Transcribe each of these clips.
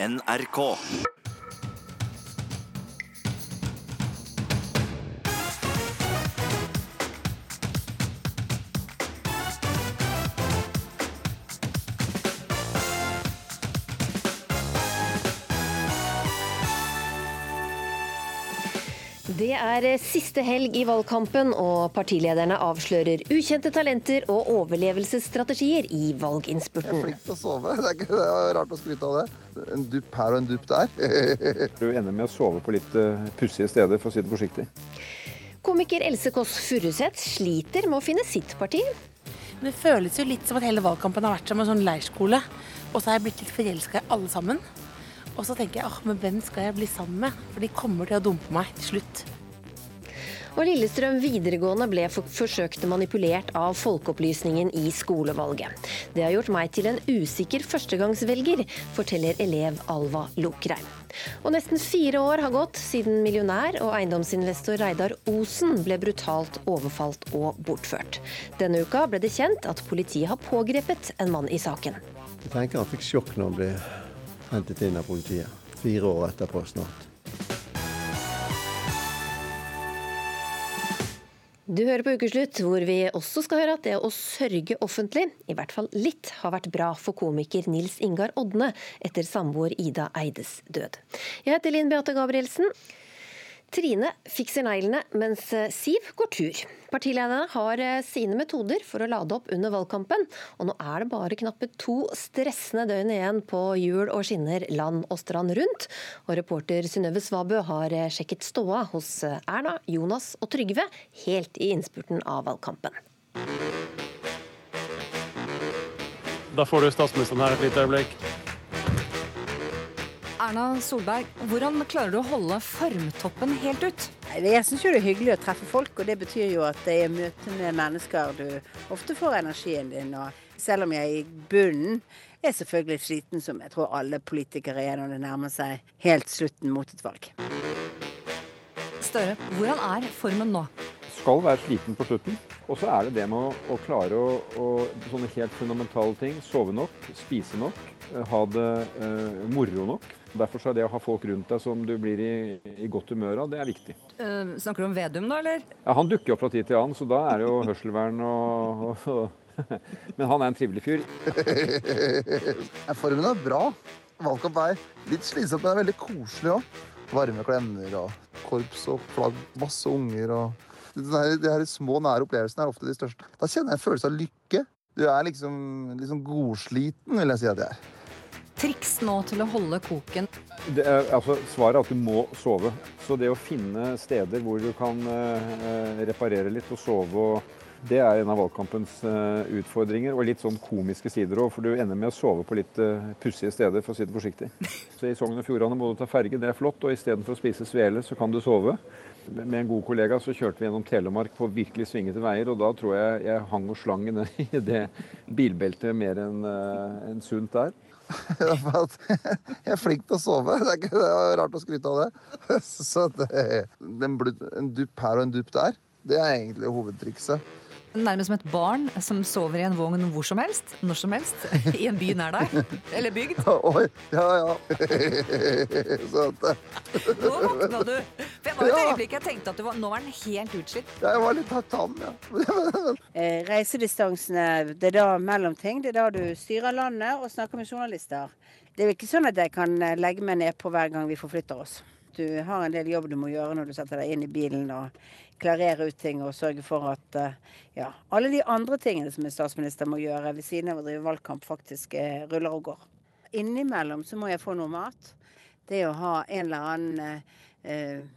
NRK. Det er siste helg i valgkampen, og partilederne avslører ukjente talenter og overlevelsesstrategier i valginnspurten. Jeg er flink til å sove. Det er, ikke, det er rart å skryte av det. En dupp her og en dupp der. Du ender med å sove på litt uh, pussige steder, for å si det forsiktig. Komiker Else Kåss Furuseth sliter med å finne sitt parti. Det føles jo litt som at hele valgkampen har vært som en sånn leirskole. Og så har jeg blitt litt forelska i alle sammen. Og så tenker jeg åh, men hvem skal jeg bli sammen med? For de kommer til å dumpe meg til slutt. Og Lillestrøm videregående ble for forsøkt manipulert av Folkeopplysningen i skolevalget. Det har gjort meg til en usikker førstegangsvelger, forteller elev Alva Lokreim. Og nesten fire år har gått siden millionær og eiendomsinvestor Reidar Osen ble brutalt overfalt og bortført. Denne uka ble det kjent at politiet har pågrepet en mann i saken. Jeg tenker han fikk sjokk når han ble hentet inn av politiet. Fire år etterpå snart. Du hører på Ukeslutt, hvor vi også skal høre at det å sørge offentlig, i hvert fall litt, har vært bra for komiker Nils Ingar Odne etter samboer Ida Eides død. Jeg heter Linn Beate Gabrielsen. Trine fikser neglene, mens Siv går tur. Partilederne har eh, sine metoder for å lade opp under valgkampen, og nå er det bare knappe to stressende døgn igjen på hjul og skinner land og strand rundt. Og reporter Synnøve Svabø har eh, sjekket ståa hos eh, Erna, Jonas og Trygve helt i innspurten av valgkampen. Da får du statsministeren her et lite øyeblikk. Erna Solberg, hvordan klarer du å holde formtoppen helt ut? Jeg syns jo det er hyggelig å treffe folk, og det betyr jo at det er møte med mennesker du ofte får energien din. Og selv om jeg er i bunnen er selvfølgelig sliten, som jeg tror alle politikere er når det nærmer seg helt slutten mot et valg. Støre, hvordan er formen nå? Skal være sliten på slutten. Og så er det det med å, å klare å, å Sånne helt fundamentale ting. Sove nok, spise nok, eh, ha det eh, moro nok. Derfor så er det å ha folk rundt deg som du blir i, i godt humør av, det er viktig. Uh, snakker du om Vedum da, eller? Ja, Han dukker opp fra tid til annen, så da er det jo hørselvern og, og, og Men han er en trivelig fyr. Formen er bra. Valgkamp er litt slitsomt, men det er veldig koselig òg. Varme klemmer og korps og flagg, masse unger og De de her små, nære opplevelsene er ofte de største. Da kjenner jeg en følelse av lykke. Du er liksom, liksom godsliten, vil jeg si at jeg er. Triks nå til å holde koken. Er, altså, svaret er at du må sove. Så det å finne steder hvor du kan eh, reparere litt og sove, og, det er en av valgkampens eh, utfordringer. Og litt sånn komiske sider òg, for du ender med å sove på litt eh, pussige steder, for å si det forsiktig. Så I Sogn og Fjordane må du ta ferge, det er flott. Og istedenfor å spise svele, så kan du sove. Med en god kollega så kjørte vi gjennom Telemark på virkelig svingete veier, og da tror jeg jeg hang og slang i det- bilbeltet mer enn en enn sunt der. Jeg er flink til å sove. Det er, ikke, det er rart å skryte av det. Så det, en dupp her og en dupp der, det er egentlig hovedtrikset. Nærmest som et barn som sover i en vogn hvor som helst, når som helst, i en by nær deg. Eller bygd. Oi, ja ja. Eh, Nå våkna du. Jeg var et øyeblikk jeg tenkte at var, nå var den helt utslitt. jeg var litt tam, ja. Eh, reisedistansene, det er da mellomting. Det er da du styrer landet og snakker med journalister. Det er jo ikke sånn at jeg kan eh, legge meg ned på hver gang vi forflytter oss. Du har en del jobb du må gjøre når du setter deg inn i bilen og klarerer ut ting og sørger for at eh, ja, alle de andre tingene som en statsminister må gjøre ved siden av å drive valgkamp, faktisk eh, ruller og går. Innimellom så må jeg få noe mat. Det å ha en eller annen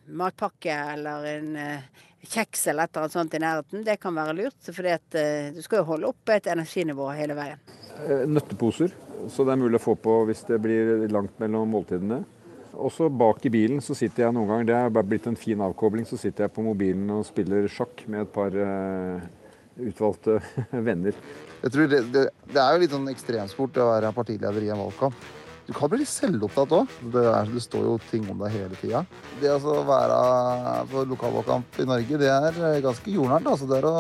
matpakke eller en eh, kjeks eller et eller annet sånt i nærheten, det kan være lurt. For eh, du skal jo holde oppe et energinivå hele veien. Eh, Nøtteposer, så det er mulig å få på hvis det blir langt mellom måltidene. Også bak i bilen så sitter jeg noen ganger, det er bare blitt en fin avkobling, så sitter jeg på mobilen og spiller sjakk med et par eh, utvalgte venner. Jeg tror det, det, det er jo litt sånn ekstremsport å være partileder i en valgkamp. Du kan bli litt selvopptatt òg. Det, det står jo ting om deg hele tida. Det å være på lokalvalgkamp i Norge, det er ganske jordnært. Altså. Det er å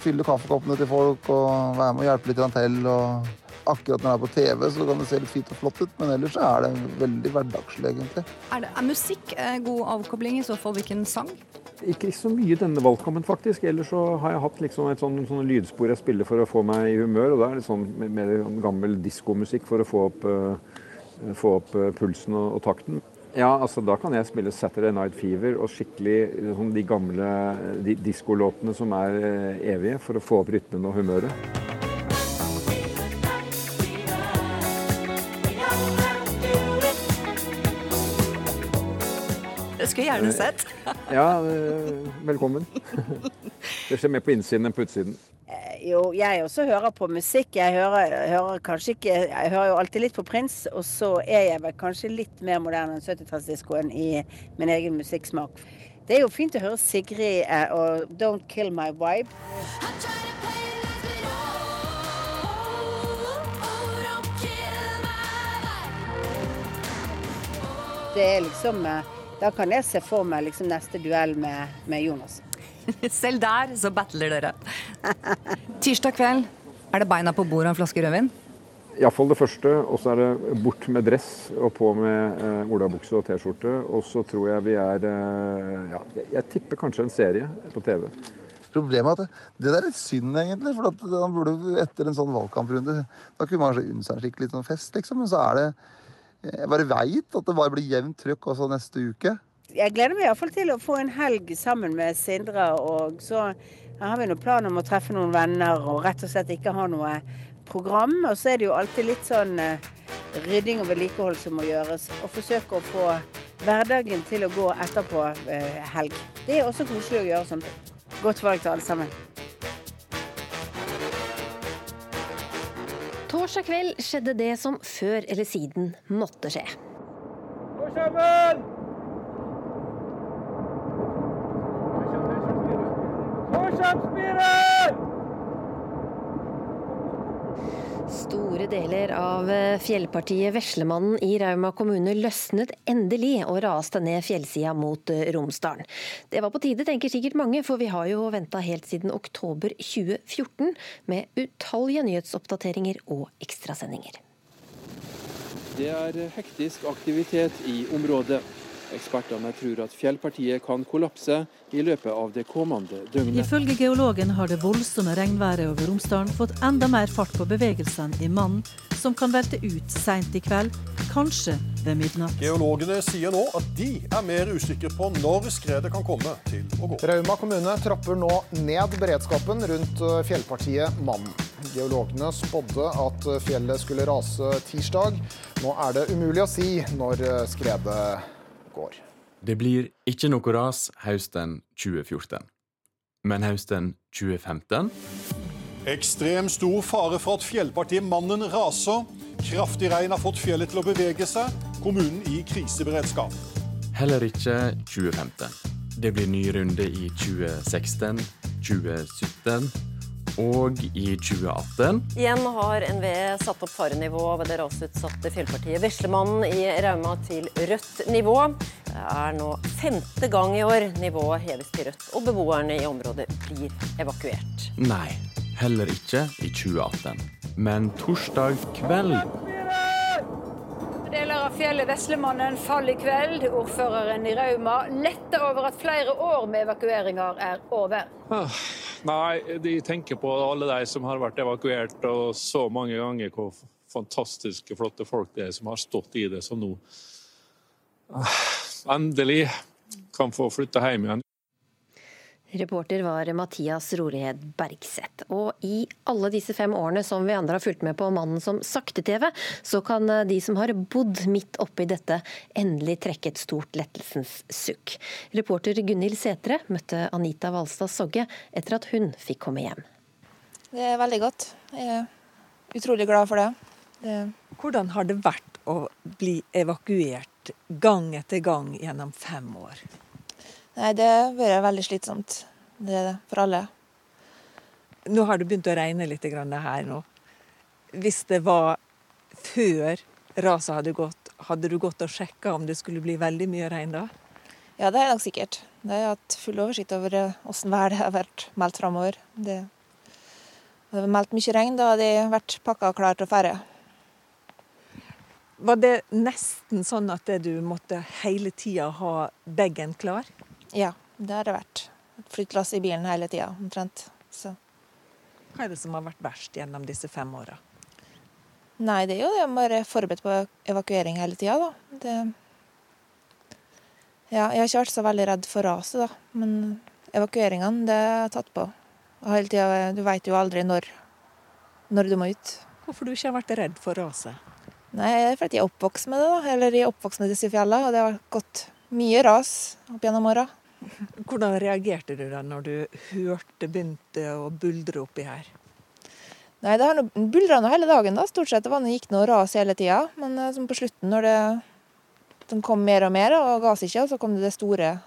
fylle kaffekoppene til folk og være med og hjelpe litt til. Og Akkurat når det er på TV, så kan det se litt fint og flott ut, men ellers er det veldig hverdagslig, egentlig. Er, det, er musikk god avkobling? I så fall hvilken sang? Ikke så mye denne valgkampen, faktisk. Ellers så har jeg hatt liksom et sånn, sånn lydspor jeg spiller for å få meg i humør. Og da er det sånn mer gammel diskomusikk for å få opp, uh, få opp uh, pulsen og, og, takten. Ja, altså da kan jeg spille Saturday Night Fever og skikkelig sånn, de gamle de, diskolåtene som er evige, for å få opp rytmen og humøret. skulle jeg gjerne sett. ja, velkommen. Det skjer mer på innsiden enn på utsiden. Jo, jeg også hører på musikk. Jeg hører, hører, kanskje ikke Jeg hører jo alltid litt på Prins, og så er jeg vel kanskje litt mer moderne enn 70-tallsdiskoen i min egen musikksmak. Det er jo fint å høre Sigrid eh, og 'Don't Kill My Vibe'. Det er liksom eh, da kan jeg se for meg liksom neste duell med, med Jonas. Selv der så battler dere. Tirsdag kveld er det beina på bordet og en flaske rødvin? Iallfall det første. Og så er det bort med dress og på med eh, olabukse og T-skjorte. Og så tror jeg vi er eh, ja, Jeg tipper kanskje en serie på TV. Problemet er at det, det der er litt synd, egentlig. For at han burde etter en sånn valgkamprunde Da kunne man kanskje unne seg en skikkelig sånn fest, liksom. Men så er det jeg bare veit at det bare blir jevnt trøkk også neste uke. Jeg gleder meg iallfall til å få en helg sammen med Sindre. Og så har vi noen plan om å treffe noen venner og rett og slett ikke ha noe program. Og så er det jo alltid litt sånn eh, rydding og vedlikehold som må gjøres. Og forsøke å få hverdagen til å gå etterpå eh, helg. Det er også koselig å gjøre sånn. Godt valg til alle sammen. Torsdag kveld skjedde det som før eller siden måtte skje. Gå sammen! Gå sammen, Store deler av eh, fjellpartiet Veslemannen i Rauma kommune løsnet endelig og raste ned fjellsida mot eh, Romsdalen. Det var på tide, tenker sikkert mange, for vi har jo venta helt siden oktober 2014 med utallige nyhetsoppdateringer og ekstrasendinger. Det er hektisk aktivitet i området. Ekspertene tror at fjellpartiet kan kollapse i løpet av det kommende døgnet. Ifølge geologen har det voldsomme regnværet over Romsdalen fått enda mer fart på bevegelsene i mannen, som kan velte ut seint i kveld, kanskje ved midnatt. Geologene sier nå at de er mer usikre på når skredet kan komme til å gå. Rauma kommune trapper nå ned beredskapen rundt eh, fjellpartiet Mannen. Geologene spådde at fjellet skulle rase tirsdag. Nå er det umulig å si når skredet skredet går. Det blir ikke noe ras høsten 2014. Men høsten 2015 Ekstrem stor fare for at fjellpartiet Mannen raser. Kraftig regn har fått fjellet til å bevege seg. Kommunen i kriseberedskap. Heller ikke 2015. Det blir ny runde i 2016, 2017 og i 2018. Igjen har NVE satt opp farenivået ved det rasutsatte fjellpartiet Veslemannen i Rauma til rødt nivå. Det er nå femte gang i år nivået heves til rødt, og beboerne i området blir evakuert. Nei, heller ikke i 2018. Men torsdag kveld Deler av fjellet Veslemannen faller i kveld. Ordføreren i Rauma letter over at flere år med evakueringer er over. Ah. Nei, de tenker på alle de som har vært evakuert, og så mange ganger hvor fantastiske, flotte folk det er som har stått i det, som nå ah, endelig kan få flytte hjem igjen. Reporter var Mathias Rorehed Bergseth. Og i alle disse fem årene som vi andre har fulgt med på Mannen som sakte-TV, så kan de som har bodd midt oppi dette, endelig trekke et stort lettelsens sukk. Reporter Gunhild Setre møtte Anita Valstad Sogge etter at hun fikk komme hjem. Det er veldig godt. Jeg er utrolig glad for det. det... Hvordan har det vært å bli evakuert gang etter gang gjennom fem år? Nei, det har vært veldig slitsomt. Det er det for alle. Nå har det begynt å regne litt her nå. Hvis det var før raset hadde gått, hadde du gått og sjekka om det skulle bli veldig mye regn da? Ja, det er nok sikkert. Det har jeg hatt full oversikt over åssen været har vært meldt framover. Det Det vært meldt mye regn, da hadde jeg vært pakka klar til å ferde. Var det nesten sånn at du måtte hele tida ha bagen klar? Ja, det har det vært. Flyttelass i bilen hele tida, omtrent. Så. Hva er det som har vært verst gjennom disse fem åra? Nei, det er jo det å være forberedt på evakuering hele tida, da. Det... Ja, jeg har ikke vært så veldig redd for raset, da. Men evakueringene, det har jeg tatt på. Og hele tida, du veit jo aldri når, når du må ut. Hvorfor du ikke har vært redd for raset? Nei, det er fordi jeg er oppvokst med det, da. Eller jeg er oppvokst med disse fjellene, og det har gått mye ras opp gjennom åra. Hvordan reagerte du da når du hørte begynte å buldre oppi her? Nei, det har buldra hele dagen, da. Stort sett. Det var, det gikk noe ras hele tida. Men som på slutten, når det, de kom mer og mer, og ga seg ikke, og så kom det det store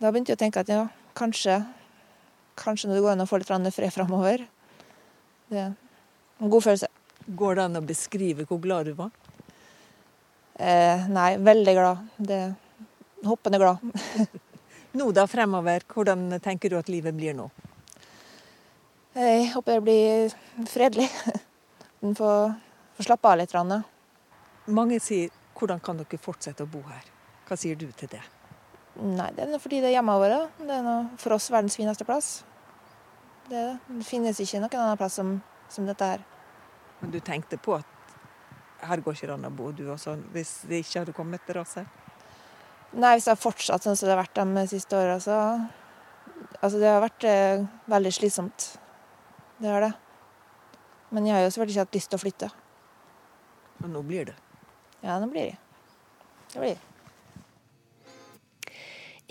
Da begynte jeg å tenke at ja, kanskje Kanskje når det går an å få litt fred framover. Det er en god følelse. Går det an å beskrive hvor glad du var? Eh, nei, veldig glad. Det Hoppende glad. nå da fremover, hvordan tenker du at livet blir nå? Jeg håper det blir fredelig. En får, får slappe av litt. Ja. Mange sier 'hvordan kan dere fortsette å bo her'? Hva sier du til det? Nei, det er fordi det er hjemmet vårt. Det er noe, for oss verdens fineste plass. Det, det, finnes ikke noen annen plass som, som, dette her. Men du tenkte på at her går ikke an å bo, du også, hvis det ikke hadde kommet til raset? Nei, hvis det har fortsatt sånn som det har vært de siste åra, så Altså, det har vært eh, veldig slitsomt. Det har det. Men jeg har jo selvfølgelig ikke hatt lyst til å flytte. Men nå blir det? Ja, nå blir det. Det blir det.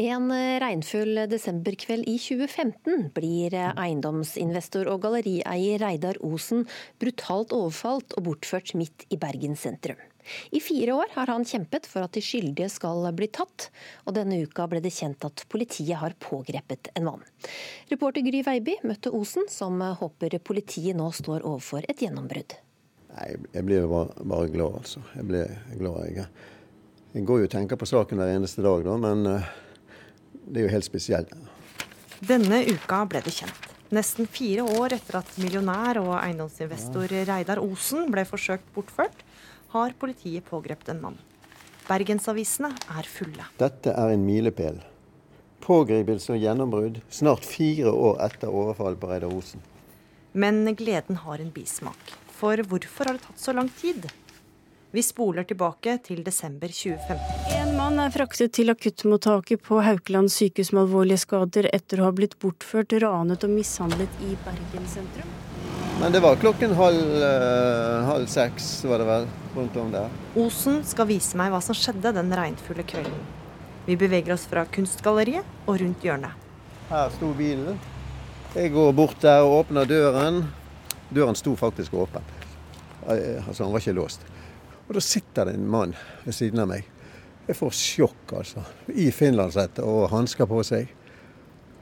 En regnfull desemberkveld i 2015 blir eiendomsinvestor og gallerieier Reidar Osen brutalt overfalt og bortført midt i Bergen sentrum. I fire år har han kjempet for at de skyldige skal bli tatt, og denne uka ble det kjent at politiet har pågrepet en mann. Reporter Gry Veiby møtte Osen, som håper politiet nå står overfor et gjennombrudd. Nei, Jeg blir bare, bare glad, altså. Jeg blir glad. Jeg, jeg går jo og tenker på saken hver eneste dag, da, men uh, det er jo helt spesielt. Denne uka ble det kjent. Nesten fire år etter at millionær og eiendomsinvestor Reidar Osen ble forsøkt bortført, har politiet pågrepet en mann. Bergensavisene er fulle. Dette er en milepæl. Pågripelse og gjennombrudd snart fire år etter overfallet på Reidar Osen. Men gleden har en bismak. For hvorfor har det tatt så lang tid? Vi spoler tilbake til desember 2015. En mann er fraktet til akuttmottaket på Haukeland sykehus med alvorlige skader etter å ha blitt bortført, ranet og mishandlet i Bergen sentrum. Men det var klokken halv, uh, halv seks, var det vel, rundt om der. Osen skal vise meg hva som skjedde den regnfulle kvelden. Vi beveger oss fra Kunstgalleriet og rundt hjørnet. Her sto bilen. Jeg går bort der og åpner døren. Døren sto faktisk åpen. Altså, han var ikke låst. Og da sitter det en mann ved siden av meg. Jeg får sjokk, altså. I finlandshette og hansker på seg.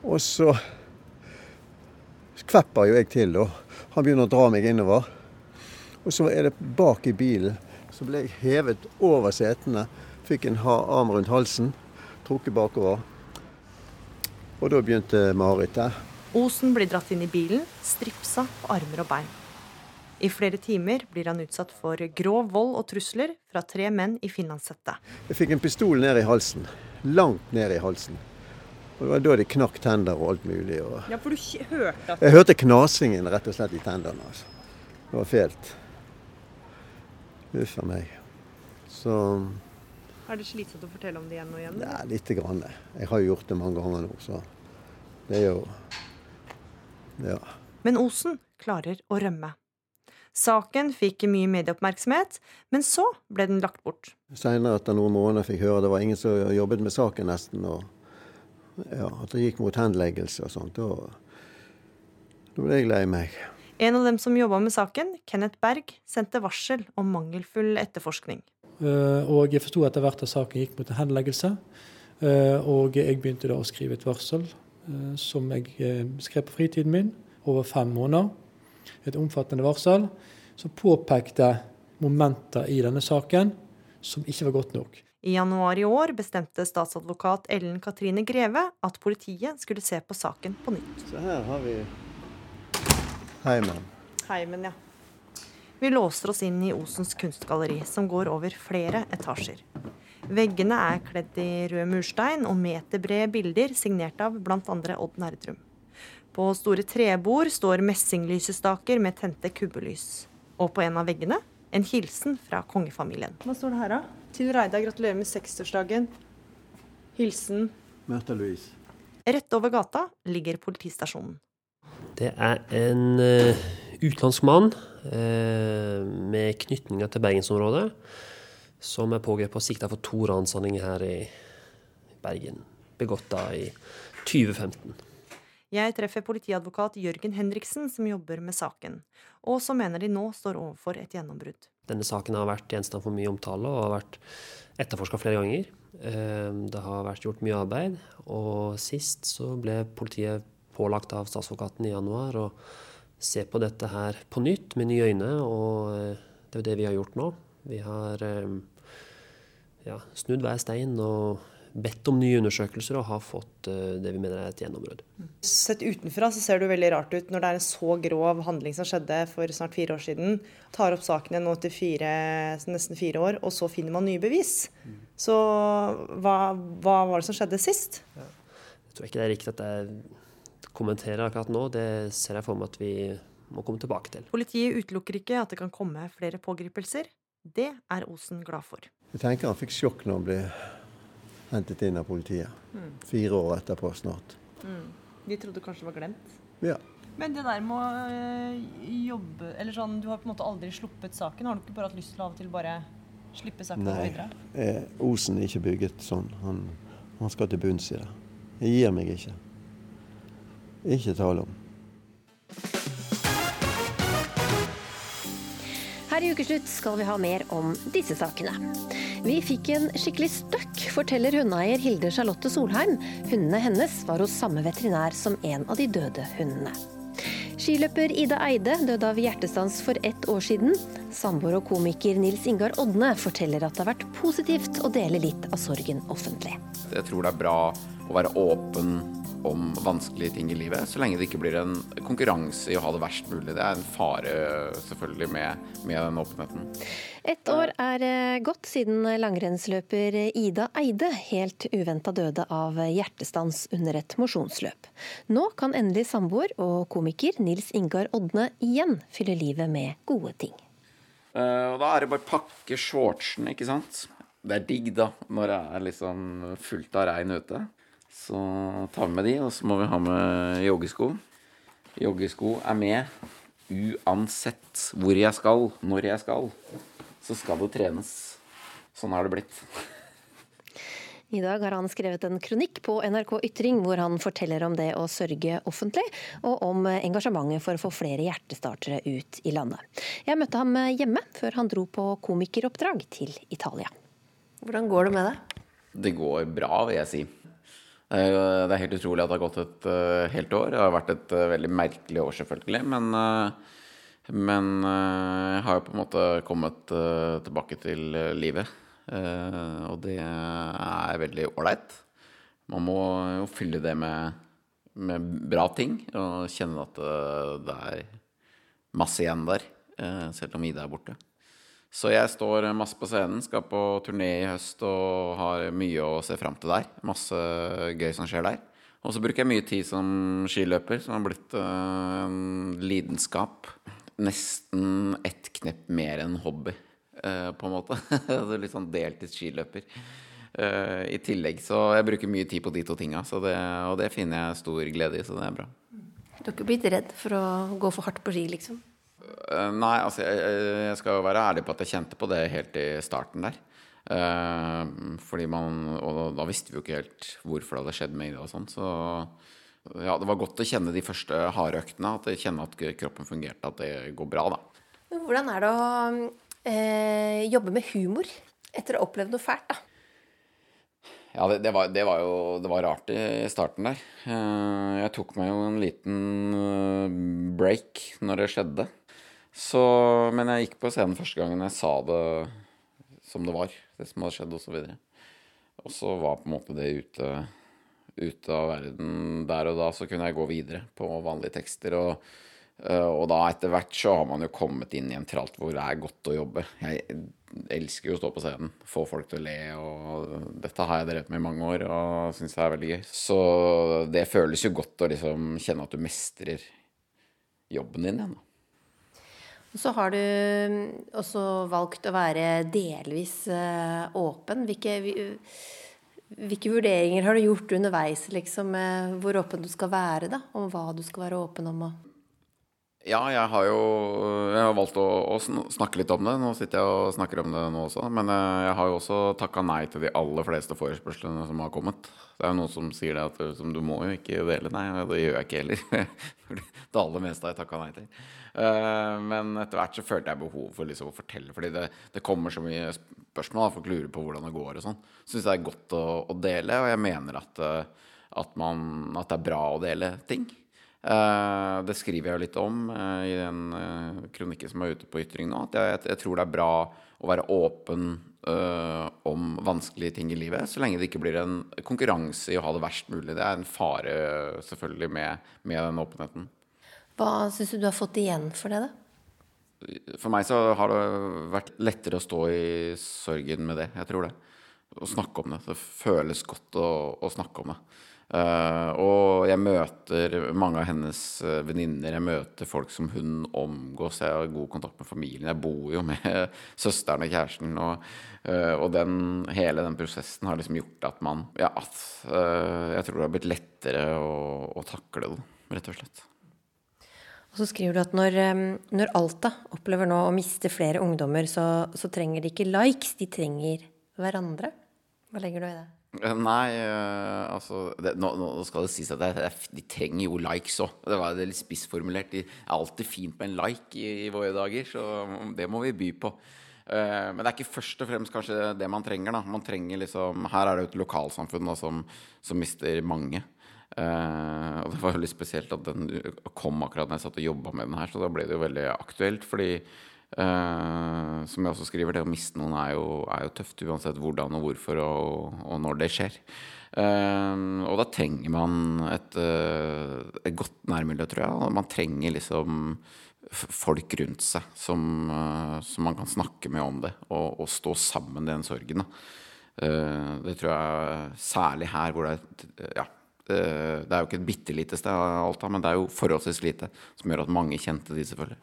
Og så kvepper jo jeg til, og han begynner å dra meg innover. Og så er det bak i bilen. Så ble jeg hevet over setene. Fikk en arm rundt halsen. Trukket bakover. Og da begynte marerittet. Osen blir dratt inn i bilen, stripsa på armer og bein. I flere timer blir han utsatt for grov vold og trusler fra tre menn i finlandshette. Jeg fikk en pistol ned i halsen. Langt ned i halsen. Og Det var da det knakk tenner og alt mulig. Og ja, for du hørte at... Jeg hørte knasingen rett og slett i tennene. Altså. Det var fælt. Uff a meg. Så Er det slitsomt å fortelle om det igjen og igjen? Ja, lite grann. Jeg har jo gjort det mange ganger nå, så det er jo Ja. Men Osen klarer å rømme. Saken fikk mye medieoppmerksomhet, men så ble den lagt bort. Seinere etter noen måneder fikk høre høre det var ingen som jobbet med saken nesten. og ja, At det gikk mot henleggelse og sånt. Da, da ble jeg lei meg. En av dem som jobba med saken, Kenneth Berg, sendte varsel om mangelfull etterforskning. Og jeg forsto etter hvert at saken gikk mot en henleggelse. Og jeg begynte da å skrive et varsel som jeg skrev på fritiden min over fem måneder et omfattende varsel som påpekte momenter i denne saken som ikke var godt nok. I januar i år bestemte statsadvokat Ellen Katrine Greve at politiet skulle se på saken på nytt. Så her har vi Heimen. Heimen, ja. Vi låser oss inn i Osens kunstgalleri, som går over flere etasjer. Veggene er kledd i rød murstein og meterbrede bilder signert av bl.a. Odd Nerdrum. På store trebord står messinglysestaker med tente kubbelys. Og på en av veggene en hilsen fra kongefamilien. Hva står det her, da? Til Reidar, gratulerer med 60-årsdagen. Hilsen Märtha Louise. Rett over gata ligger politistasjonen. Det er en uh, utenlandsk mann uh, med knytninger til bergensområdet, som er pågrepet og sikta for to ranshandlinger her i Bergen. Begått da i 2015. Jeg treffer politiadvokat Jørgen Henriksen, som jobber med saken, og som mener de nå står overfor et gjennombrudd. Denne saken har vært gjenstand for mye omtale og har vært etterforska flere ganger. Uh, det har vært gjort mye arbeid, og sist så ble politiet pålagt av statsadvokaten i januar å se på dette her på nytt med nye øyne, og det er jo det vi har gjort nå. Vi har ja, snudd hver stein og bedt om nye undersøkelser og har fått det vi mener er et gjennombrudd. Sett utenfra så ser det veldig rart ut når det er en så grov handling som skjedde for snart fire år siden. Tar opp saken igjen nå til fire, nesten fire år, og så finner man nye bevis. Så hva, hva var det som skjedde sist? Jeg tror ikke det er riktig at jeg kommenterer akkurat nå. Det ser jeg for meg at vi må komme tilbake til. Politiet utelukker ikke at det kan komme flere pågripelser. Det er Osen glad for. Jeg tenker han fikk sjokk når han ble hentet inn av politiet. Mm. Fire år etterpå snart. Mm. De trodde kanskje det var glemt? Ja. Men det der med å øh, jobbe Eller sånn, du har på en måte aldri sluppet saken. Har du ikke bare hatt lyst til av og til bare slippe saken Nei. videre? Eh, Osen er ikke bygget sånn. Han, han skal til bunns i det. Jeg gir meg ikke. Ikke tale om. Her i Ukeslutt skal vi ha mer om disse sakene. Vi fikk en skikkelig støkk, forteller hundeeier Hilde Charlotte Solheim. Hundene hennes var hos samme veterinær som en av de døde hundene. Skiløper Ida Eide døde av hjertestans for ett år siden. Samboer og komiker Nils Ingar Odne forteller at det har vært positivt å dele litt av sorgen offentlig. Jeg tror det er bra å være åpen om vanskelige ting i livet, så lenge det ikke blir en konkurranse i å ha det verst mulig. Det er en fare selvfølgelig med, med den åpenheten. Ett år er eh, gått siden langrennsløper Ida Eide helt uventa døde av hjertestans under et mosjonsløp. Nå kan endelig samboer og komiker Nils Ingar Odne igjen fylle livet med gode ting. Uh, og da er det bare pakke shortsen, ikke sant. Det er digg, da, når det er liksom fullt av regn ute. Så tar vi med de, og så må vi ha med joggesko. Joggesko er med uansett hvor jeg skal, når jeg skal. Så skal det trenes. Sånn har det blitt. I dag har han skrevet en kronikk på NRK Ytring hvor han forteller om det å sørge offentlig, og om engasjementet for å få flere hjertestartere ut i landet. Jeg møtte ham hjemme før han dro på komikeroppdrag til Italia. Hvordan går det med deg? Det går bra, vil jeg si. Det er helt utrolig at det har gått et uh, helt år. Det har vært et uh, veldig merkelig år, selvfølgelig. Men, uh, men jeg har jo på en måte kommet tilbake til livet. og det er veldig ålreit. Man må jo fylle det med, med bra ting og kjenne at det er masse igjen der, selv om Ida er borte. Så jeg står masse på scenen, skal på turné i høst og har mye å se fram til der. Masse gøy som skjer der. Og så bruker jeg mye tid som skiløper, som har blitt uh, en lidenskap. Nesten ett knepp mer enn hobby, uh, på en måte. altså litt sånn deltids skiløper. Uh, I tillegg så jeg bruker mye tid på de to tinga, og det finner jeg stor glede i, så det er bra. Du har ikke blitt redd for å gå for hardt på ski, liksom? Uh, nei, altså jeg, jeg, skal jo være ærlig på at jeg kjente på det helt i starten der. Uh, fordi man Og da visste vi jo ikke helt hvorfor det hadde skjedd med Ida og sånn. Så ja, det var godt å kjenne de første harde øktene. At kjenner at kroppen fungerte, at det går bra, da. Men Hvordan er det å eh, jobbe med humor etter å ha opplevd noe fælt, da? Ja, det, det, var, det, var, jo det var rart i starten der. Jeg tok meg jo en liten break når det skjedde. Så, men jeg gikk på scenen første gangen jeg sa det som det var. Det som hadde skjedd, osv. Og, og så var på en måte det ute, ute av verden der og da. Så kunne jeg gå videre på vanlige tekster. Og Eh, og da etter hvert så har man jo kommet inn i en tralt hvor det er godt å jobbe. Jeg elsker jo å stå på scenen, få folk til å le, og dette har jeg drevet med i mange år og syns det er veldig gøy. Så det føles jo godt å liksom kjenne at du mestrer jobben din igjen. Så har du også valgt å være delvis eh, åpen. Hvilke, hvilke vurderinger har du gjort underveis, liksom, hvor åpen du skal være, da? Om hva du skal være åpen om? Ja, jeg har jo jeg har valgt å, å, snakke litt om det. Nå sitter jeg og snakker om det nå også. Men eh, jeg har jo også takka nei til de aller fleste forespørslene som har kommet. Det er jo noen som sier det at du må jo ikke dele. Nei, det gjør jeg ikke heller. det aller meste har jeg takka nei til. Eh, men etter hvert så følte jeg behov for liksom å fortelle. Fordi det, det kommer så mye spørsmål. Folk lurer på hvordan det går og sånn. Syns det er godt å, å, dele, og jeg mener at, eh, at, man, at det er bra å dele ting. Eh, det skriver jeg jo litt om i den kronikken som er ute på Ytring nå. At jeg, jeg, tror det er bra å være åpen uh, om vanskelige ting i livet, så lenge det ikke blir en konkurranse i å ha det verst mulig. Det er en fare selvfølgelig med, med den åpenheten. Hva syns du du har fått igjen for det, da? For meg så har det vært lettere å stå i sorgen med det. Jeg tror det. Å snakke om det. Det føles godt å, å snakke om det. Uh, og jeg møter mange av hennes uh, venninner. Jeg møter folk som hun omgås. Jeg har god kontakt med familien. Jeg bor jo med søsteren og kjæresten. Og, uh, og den, hele den prosessen har liksom gjort at man Ja, at jeg tror det har blitt lettere å, å, takle det, rett og slett. Og så skriver du at når, når Alta opplever nå å miste flere ungdommer, så, så trenger de ikke likes, de trenger hverandre. Hva legger du i det? Nei, uh, altså det, nå, nå, skal det sies at det, de trenger jo likes òg. Det var litt spissformulert. Det er alltid fint med en like i, i, våre dager, så det må vi by på. Uh, men det er ikke først og fremst kanskje det man trenger. da Man trenger liksom Her er det jo et lokalsamfunn da, som, som mister mange. Uh, og det var jo litt spesielt at den kom akkurat når jeg satt og jobba med den her, så da ble det jo veldig aktuelt. Fordi Uh, som jeg også skriver, det å miste noen er jo, er jo tøft uansett hvordan og hvorfor og, og når det skjer. Uh, og da trenger man et, et godt nærmiljø, tror jeg. Man trenger liksom folk rundt seg som, som, man kan snakke med om det, og, og stå sammen i den sorgen. det tror jeg særlig her hvor det er ja, det er jo ikke et bitte lite sted, Alta, men det er jo forholdsvis lite, som gjør at mange kjente de, selvfølgelig.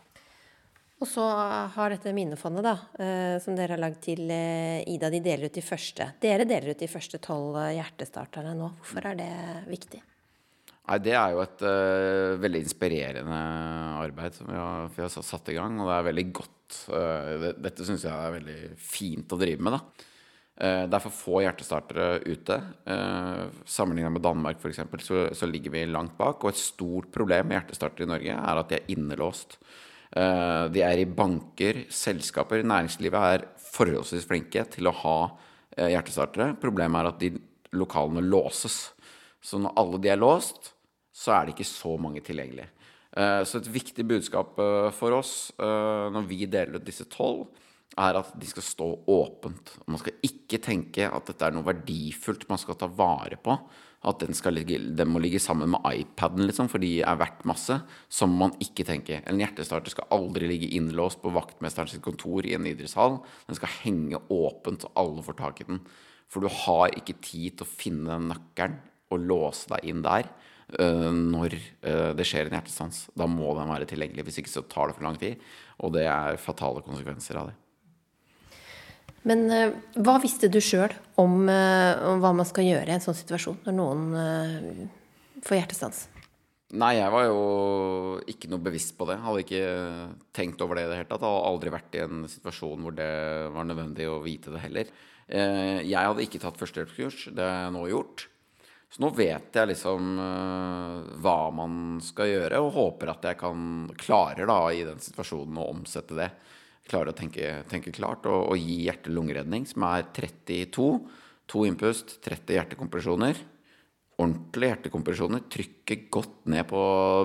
Og så har dette minnefondet, da, eh, som dere har lagd til eh, Ida, de deler ut de første. Dere deler ut de første tolv eh, hjertestarterne nå. Hvorfor er det viktig? Nei, Det er jo et uh, veldig inspirerende arbeid som vi har, vi har, satt i gang. Og det er veldig godt. Uh, det, dette syns jeg er veldig fint å drive med. da. Uh, det er for få hjertestartere ute. Sammenligna Sammenlignet med Danmark f.eks. Så, så ligger vi langt bak. Og et stort problem med hjertestartere i Norge er at de er innelåst. Eh, de er i banker, selskaper. Næringslivet er forholdsvis flinke til å ha eh, hjertestartere. Problemet er at de lokalene låses. Så når alle de er låst, så er det ikke så mange tilgjengelige. Eh, så et viktig budskap for oss når vi deler ut disse tolv, er at de skal stå åpent. Man skal ikke tenke at dette er noe verdifullt man skal ta vare på at den, ligge, den, må ligge sammen med iPaden, liksom, for de er verdt masse. Som man ikke tenker. En hjertestarter skal aldri ligge innlåst på vaktmesterens kontor i en idrettshall. Den skal henge åpent, så alle får tak i den. For du har ikke tid til å finne den nøkkelen og låse deg inn der uh, når uh, det skjer en hjertestans. Da må den være tilgjengelig. Hvis ikke så tar det for lang tid. Og det er fatale konsekvenser av det. Men uh, hva visste du sjøl om, uh, om, hva man skal gjøre i en sånn situasjon, når noen uh, får hjertestans? Nei, jeg var jo ikke noe bevisst på det. Hadde ikke tenkt over det i det hele tatt. Hadde aldri vært i en situasjon hvor det var nødvendig å vite det heller. Jeg hadde ikke tatt førstehjelpskurs. Det har jeg nå gjort. Så nå vet jeg liksom hva man skal gjøre, og håper at jeg kan klare da i den situasjonen å omsette det klarer å tenke, tenke klart og, og gi hjerte-lungeredning, som er 32. To innpust, 30 hjertekompresjoner. Ordentlige hjertekompresjoner. Trykke godt ned på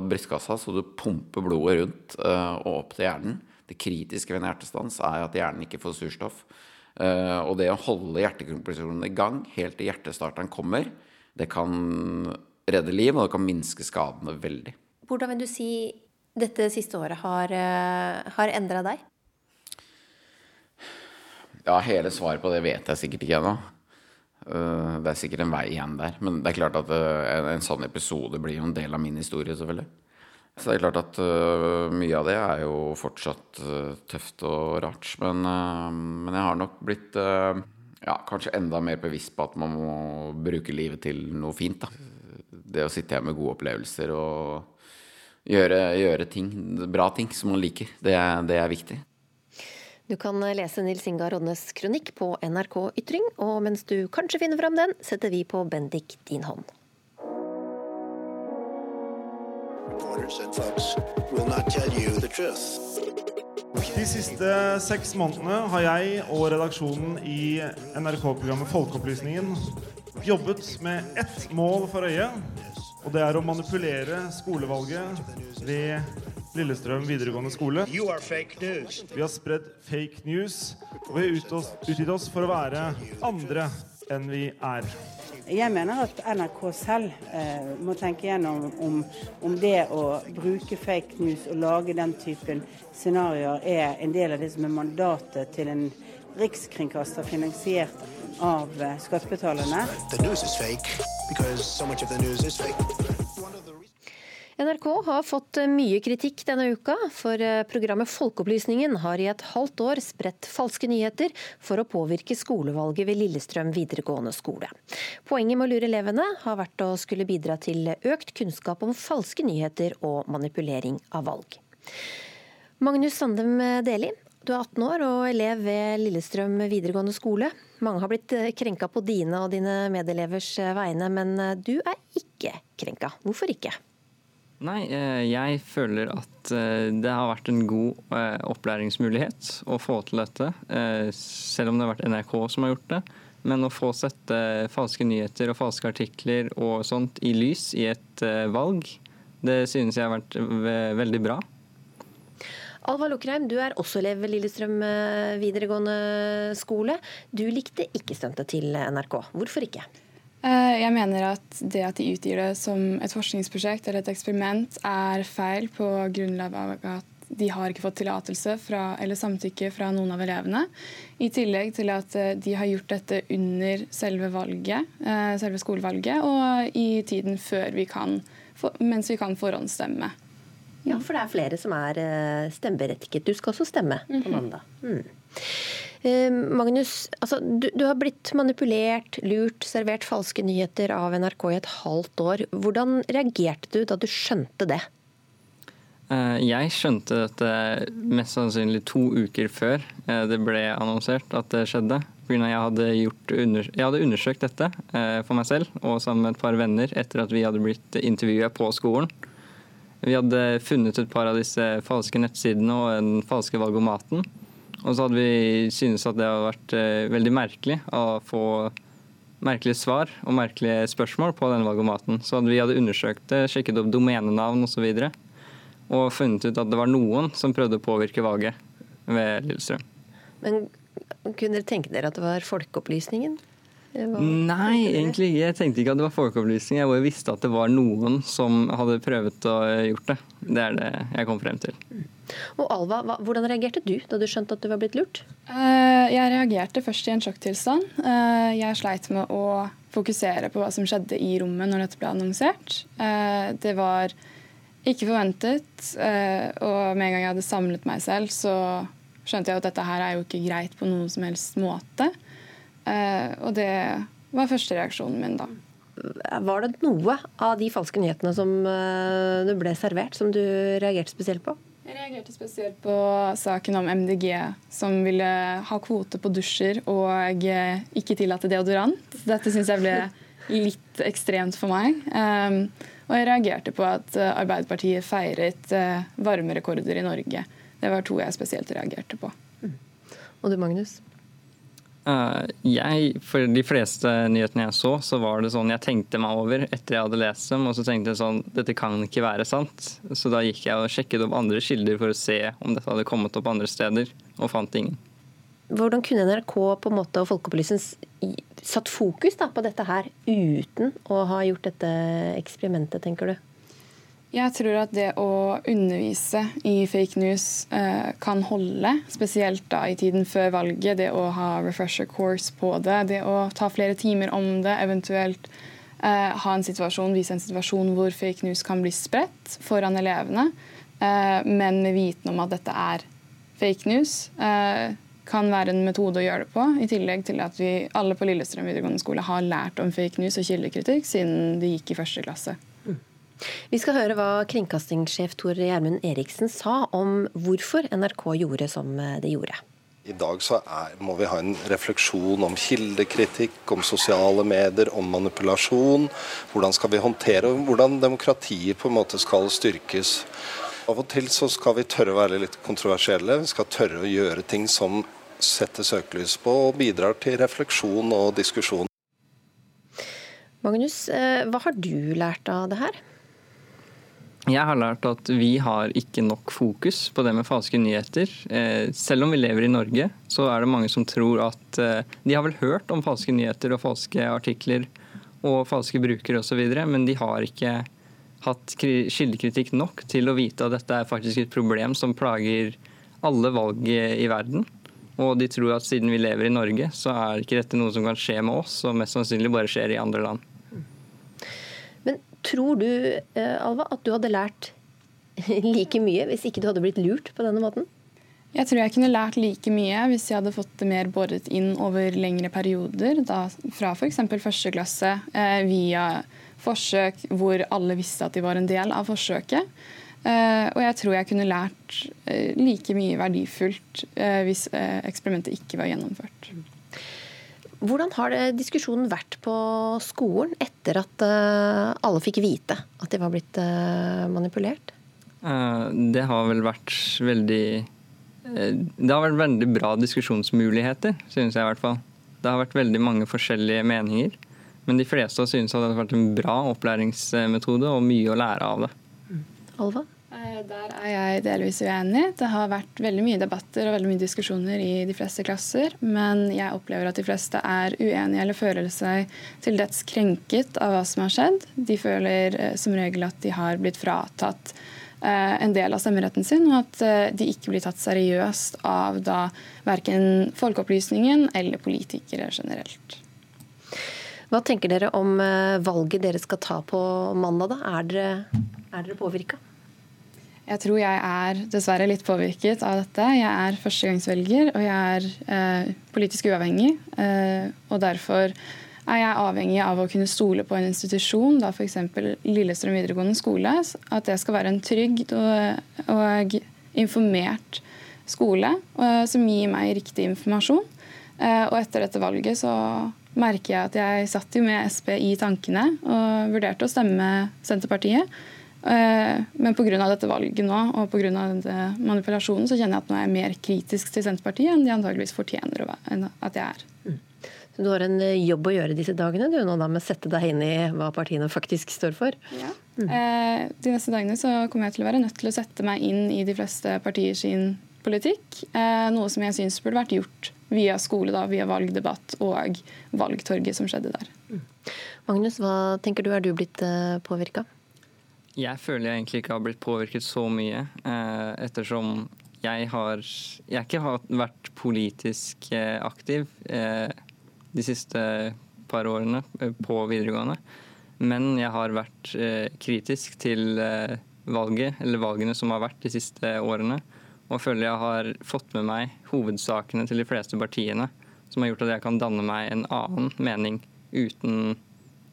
brystkassa så du pumper blodet rundt uh, og opp til hjernen. Det kritiske ved en hjertestans er at hjernen ikke får surstoff. Uh, og det å holde hjertekompresjonene i gang helt til hjertestarteren kommer, det kan redde liv, og det kan minske skadene veldig. Hvordan vil du si dette siste året har, eh, har endra deg? Ja, hele svaret på det vet jeg sikkert ikke ennå. Eh, Det er sikkert en vei igjen der. Men det er klart at eh, en, en sånn episode blir jo en del av min historie, selvfølgelig. Så det er klart at uh, mye av det er jo fortsatt uh, tøft og rart. Men, uh, men jeg har nok blitt ja, kanskje enda mer bevisst på at man må bruke livet til noe fint. Da. Det å sitte hjemme med gode opplevelser og gjøre, gjøre ting, bra ting som man liker, det det er viktig. Du kan lese Nils Inga Rodnes kronikk på NRK Ytring, og mens du kanskje finner fram den, setter vi på Bendik din hånd. Reporters and folks will not tell you the truth. De siste seks månedene har jeg og redaksjonen i NRK-programmet Folkeopplysningen jobbet med ett mål for øye, og det er å manipulere skolevalget ved Lillestrøm videregående skole. Vi har spredd fake news, og vi har utgitt oss for å være andre enn vi er. Jeg mener at NRK selv eh, må tenke gjennom om, om det å bruke fake news og lage den typen scenarioer er en del av det som er mandatet til en rikskringkaster finansiert av eh, skattebetalerne. NRK har fått mye kritikk denne uka, for eh, programmet Folkeopplysningen har i et halvt år spredt falske nyheter for å påvirke skolevalget ved Lillestrøm videregående skole. Poenget med å lure elevene har vært å skulle bidra til økt kunnskap om falske nyheter og manipulering av valg. Magnus Sandem Deli, du er 18 år og elev ved Lillestrøm videregående skole. Mange har blitt eh, krenka på dine og dine medelevers eh, vegne, men du er ikke krenka. Hvorfor ikke? Nei, eh, jeg føler at eh, det har vært en god eh, opplæringsmulighet å få til dette. Selv om det har vært NRK som har gjort det. Men å få sette falske nyheter og falske artikler og sånt i lys i et valg, det synes jeg har vært veldig bra. Alva Lukreim, du er også elev ved Lillestrøm videregående skole. Du likte ikke stuntet til NRK. Hvorfor ikke? Eh, Jeg mener at det at de utgir det som et forskningsprosjekt eller et eksperiment, er feil på grunnlag av at de har ikke fått tillatelse fra, eller samtykke fra noen av elevene. I tillegg til at eh, de har gjort dette under selve valget, eh, selve skolevalget, og i tiden før vi kan, mens vi kan forhåndsstemme. Ja, for det er flere som er stemmeberettiget. Du skal også stemme på mandag. Mm. Eh, Magnus, altså, du, du har blitt manipulert, lurt, servert falske nyheter av NRK i et halvt år. Hvordan reagerte du da du skjønte det? Eh, Jeg skjønte dette mest sannsynlig to uker før eh, det ble annonsert at det skjedde. Jeg hadde, under, jeg hadde undersøkt dette eh, for meg selv og sammen med et par venner etter at vi hadde blitt intervjua på skolen. Vi hadde funnet et par av disse falske nettsidene og den falske valgomaten. Og så hadde vi syntes at det hadde vært eh, veldig merkelig å få merkelige svar og merkelige spørsmål på denne valgomaten. Så hadde vi hadde undersøkt det, sjekket opp domenenavn osv. Og, så og funnet ut at det var noen som prøvde å påvirke valget ved Lillestrøm. Men kunne dere tenke dere at det var Folkeopplysningen? Var- Nei, egentlig ikke. Jeg tenkte ikke at det var folkeopplysning. Jeg bare visste at det var noen som hadde prøvd å gjort det. Det er det jeg kom frem til. Og Alva, hva, hvordan reagerte du da du skjønte at du var blitt lurt? Eh, Jeg reagerte først i en sjokktilstand. Eh, Jeg sleit med å fokusere på hva som skjedde i rommet når dette ble annonsert. Eh, Det var ikke forventet, og med en gang jeg hadde samlet meg selv, så skjønte jeg at dette her er jo ikke greit på noen som helst måte. Og det var første reaksjonen min da. Var det noe av de falske nyhetene som du ble servert, som du reagerte spesielt på? Reagerte spesielt på saken om MDG, som ville ha kvote på dusjer og eh, ikke tillate deodorant. Dette syns jeg ble litt ekstremt for meg. Um, og jeg reagerte på at eh, Arbeiderpartiet feiret eh, varmerekorder i Norge. Det var to jeg spesielt reagerte på. Og du, Magnus? Eh, Jeg, for de fleste nyhetene jeg så, så var det sånn jeg tenkte meg over etter jeg hadde lest dem, og så tenkte jeg sånn dette kan ikke være sant. Så da gikk jeg og sjekket opp andre kilder for å se om dette hadde kommet opp andre steder, og fant ingen. Hvordan kunne NRK på en måte og Folkeopplysningen satt fokus da, på dette her uten å ha gjort dette eksperimentet, tenker du? Jeg tror at det å undervise i fake news eh, kan holde, spesielt da i tiden før valget. Det å ha refresher course på det, det å ta flere timer om det, eventuelt eh, ha en situasjon, vise en situasjon hvor fake news kan bli spredt foran elevene, eh, men med viten om at dette er fake news. Eh, kan være en metode å gjøre det på, i tillegg til at vi alle på Lillestrøm videregående skole har lært om fake news og kildekritikk siden de gikk i første klasse. Vi skal høre hva kringkastingssjef Tor Gjermund Eriksen sa om hvorfor NRK gjorde som det gjorde. I dag så er, må vi ha en refleksjon om kildekritikk, om sosiale medier, om manipulasjon. Hvordan skal vi håndtere, og hvordan demokratiet på en måte skal styrkes. Av og til så skal vi tørre å være litt kontroversielle. Vi skal tørre å gjøre ting som setter søkelys på og bidrar til refleksjon og diskusjon. Magnus, eh, hva har du lært av det her? Jeg har lært at vi har ikke nok fokus på det med falske nyheter. Eh, selv om vi lever i Norge, så er det mange som tror at eh, De har vel hørt om falske nyheter og falske artikler og falske brukere osv., men de har ikke hatt kildekritikk nok til å vite at dette er faktisk et problem som plager alle valg i verden. Og de tror at siden vi lever i Norge, så er ikke dette noe som kan skje med oss, og mest sannsynlig bare skjer i andre land. Tror du, eh, Alva, at du hadde lært like mye hvis ikke du hadde blitt lurt på denne måten? Jeg tror jeg kunne lært like mye hvis jeg hadde fått det mer båret inn over lengre perioder. Da, fra f.eks. første klasse eh, via forsøk hvor alle visste at de var en del av forsøket. Eh, og jeg tror jeg kunne lært eh, like mye verdifullt eh, hvis eh, eksperimentet ikke var gjennomført. Hvordan har diskusjonen vært på skolen etter at eh, alle fikk vite at de var blitt eh, manipulert? Eh, det har vel vært veldig Det har vært veldig bra diskusjonsmuligheter, synes jeg i hvert fall. Det har vært veldig mange forskjellige meninger. Men de fleste synes at det har vært en bra opplæringsmetode og mye å lære av det. Alva? Eh, der er jeg delvis uenig. Det har vært veldig mye debatter og veldig mye diskusjoner i de fleste klasser, men jeg opplever at de fleste er uenige eller føler seg til dels krenket av hva som har skjedd. De føler eh, som regel at de har blitt fratatt eh, en del av stemmeretten sin, og at de ikke blir tatt seriøst av da verken Folkeopplysningen eller politikere generelt. Hva tenker dere om valget dere skal ta på mandag? da? Er dere, er dere påvirka? Jeg tror jeg er dessverre litt påvirket av dette. Jeg er førstegangsvelger, og jeg er eh, politisk uavhengig. Eh, og derfor er jeg avhengig av å kunne stole på en institusjon, da f.eks. Lillestrøm videregående skole, at det skal være en trygg og, og informert skole og, som gir meg riktig informasjon. Eh, og etter dette valget så merker jeg at jeg satt jo med Sp i tankene og vurderte å stemme Senterpartiet. Eh, men pga. dette valget nå og pga. manipulasjonen så kjenner jeg at nå er jeg mer kritisk til Senterpartiet enn de antageligvis fortjener at jeg er. Mm. Så Du har en eh, jobb å gjøre disse dagene du nå da med å sette deg inn i hva partiene faktisk står for? Ja. Mm. Eh, de neste dagene så kommer jeg til å være nødt til å sette meg inn i de fleste partier sin politikk. noe som jeg syns burde vært gjort via skole, da, via valgdebatt og valgtorget som skjedde der. Mm. Magnus, hva tenker du, er du blitt påvirka? Jeg føler jeg egentlig ikke har blitt påvirket så mye, eh, ettersom jeg har Jeg ikke har vært politisk eh, aktiv eh, de siste par årene på videregående. Men jeg har vært kritisk til valget, eller valgene som har vært de siste årene. Og føler jeg har fått med meg hovedsakene til de fleste partiene, som har gjort at jeg kan danne meg en annen mening uten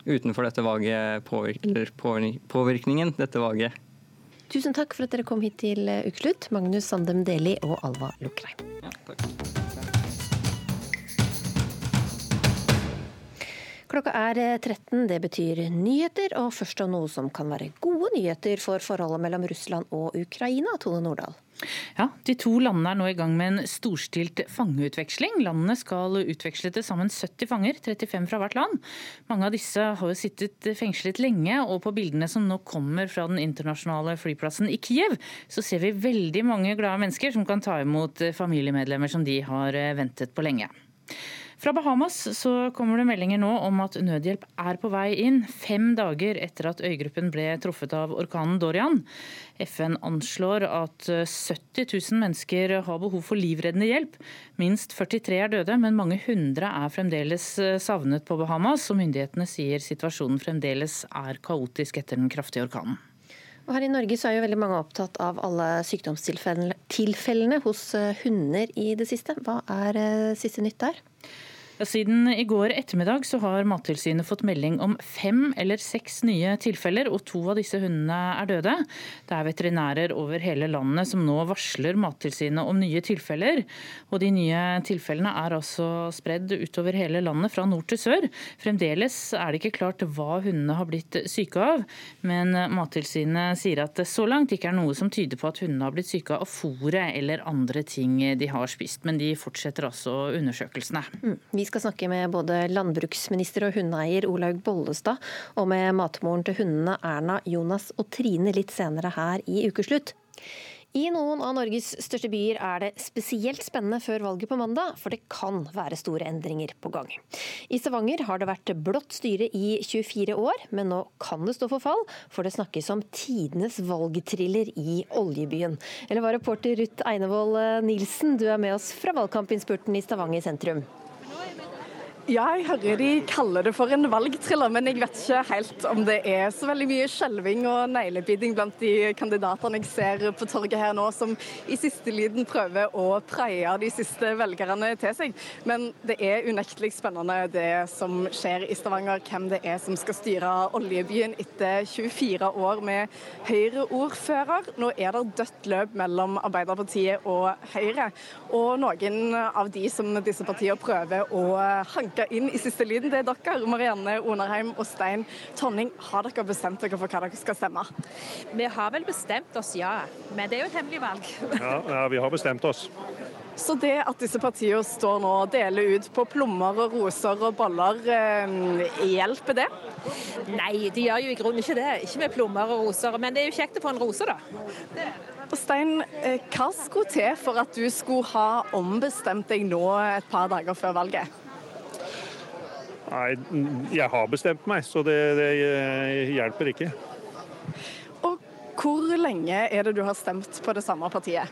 utenfor dette valget påvirker, påvirkningen dette valget. Tusen takk for at dere kom hit til Ukeslutt, Magnus Sandem Deli og Alva Lukreim. Ja. Klokka er 13, det betyr nyheter, og først av noe som kan være gode nyheter for forholdet mellom Russland og Ukraina, Tone Nordahl. Ja, De to landene er nå i gang med en storstilt fangeutveksling. Landene skal utveksle til sammen 70 fanger, 35 fra hvert land. Mange av disse har jo sittet fengslet lenge, og på bildene som nå kommer fra den internasjonale flyplassen i Kiev, så ser vi veldig mange glade mennesker som kan ta imot familiemedlemmer som de har ventet på lenge. Fra Bahamas så kommer det meldinger nå om at nødhjelp er på vei inn, fem dager etter at øygruppen ble truffet av orkanen Dorian. FN anslår at 70 000 mennesker har behov for livreddende hjelp. Minst 43 er døde, men mange hundre er fremdeles savnet på Bahamas. Og myndighetene sier situasjonen fremdeles er kaotisk etter den kraftige orkanen. Og her i Norge så er jo veldig mange opptatt av alle sykdomstilfellene hos hunder i det siste. Hva er siste nytt der? Siden i går ettermiddag så har Mattilsynet fått melding om fem eller seks nye tilfeller, og to av disse hundene er døde. Det er veterinærer over hele landet som nå varsler Mattilsynet om nye tilfeller. Og de nye tilfellene er altså spredd utover hele landet, fra nord til sør. Fremdeles er det ikke klart hva hundene har blitt syke av, men Mattilsynet sier at det så langt ikke er noe som tyder på at hundene har blitt syke av fôret eller andre ting de har spist. Men de fortsetter altså undersøkelsene. Mm. Vi skal snakke med både landbruksminister og hundeeier Olaug Bollestad, og med matmoren til hundene Erna, Jonas og Trine litt senere her i Ukeslutt. I noen av Norges største byer er det spesielt spennende før valget på mandag, for det kan være store endringer på gang. I Stavanger har det vært blått styre i 24 år, men nå kan det stå for fall, for det snakkes om tidenes valgthriller i oljebyen. Eller hva reporter Ruth Einevold Nilsen, du er med oss fra valgkampinnspurten i Stavanger sentrum. 9 metros. Ja, jeg hører de kaller det for en valgthriller, men jeg vet ikke helt om det er så veldig mye skjelving og neglebiting blant de kandidatene jeg ser på torget her nå, som i siste liten prøver å preie de siste velgerne til seg. Men det er unektelig spennende det som skjer i Stavanger, hvem det er som skal styre oljebyen etter 24 år med Høyre-ordfører. Nå er det dødt løp mellom Arbeiderpartiet og Høyre, og noen av de som disse partiene prøver å hanke hanka inn i siste liten. Det er dere, Marianne Onarheim og Stein Tonning. Har dere bestemt dere for hva dere skal stemme? Vi har vel bestemt oss, ja. Men det er jo et hemmelig valg. Ja, ja vi har bestemt oss. Så det at disse partiene står nå og deler ut på plommer og roser og boller, eh, hjelper det? Nei, de gjør jo i grunnen ikke det. Ikke med plommer og roser. Men det er jo kjekt å få en rose, da. Og Stein, eh, hva skulle til for at du skulle ha ombestemt deg nå et par dager før valget? Nei, jeg har bestemt meg, så det, det hjelper ikke. Og hvor lenge er det du har stemt på det samme partiet?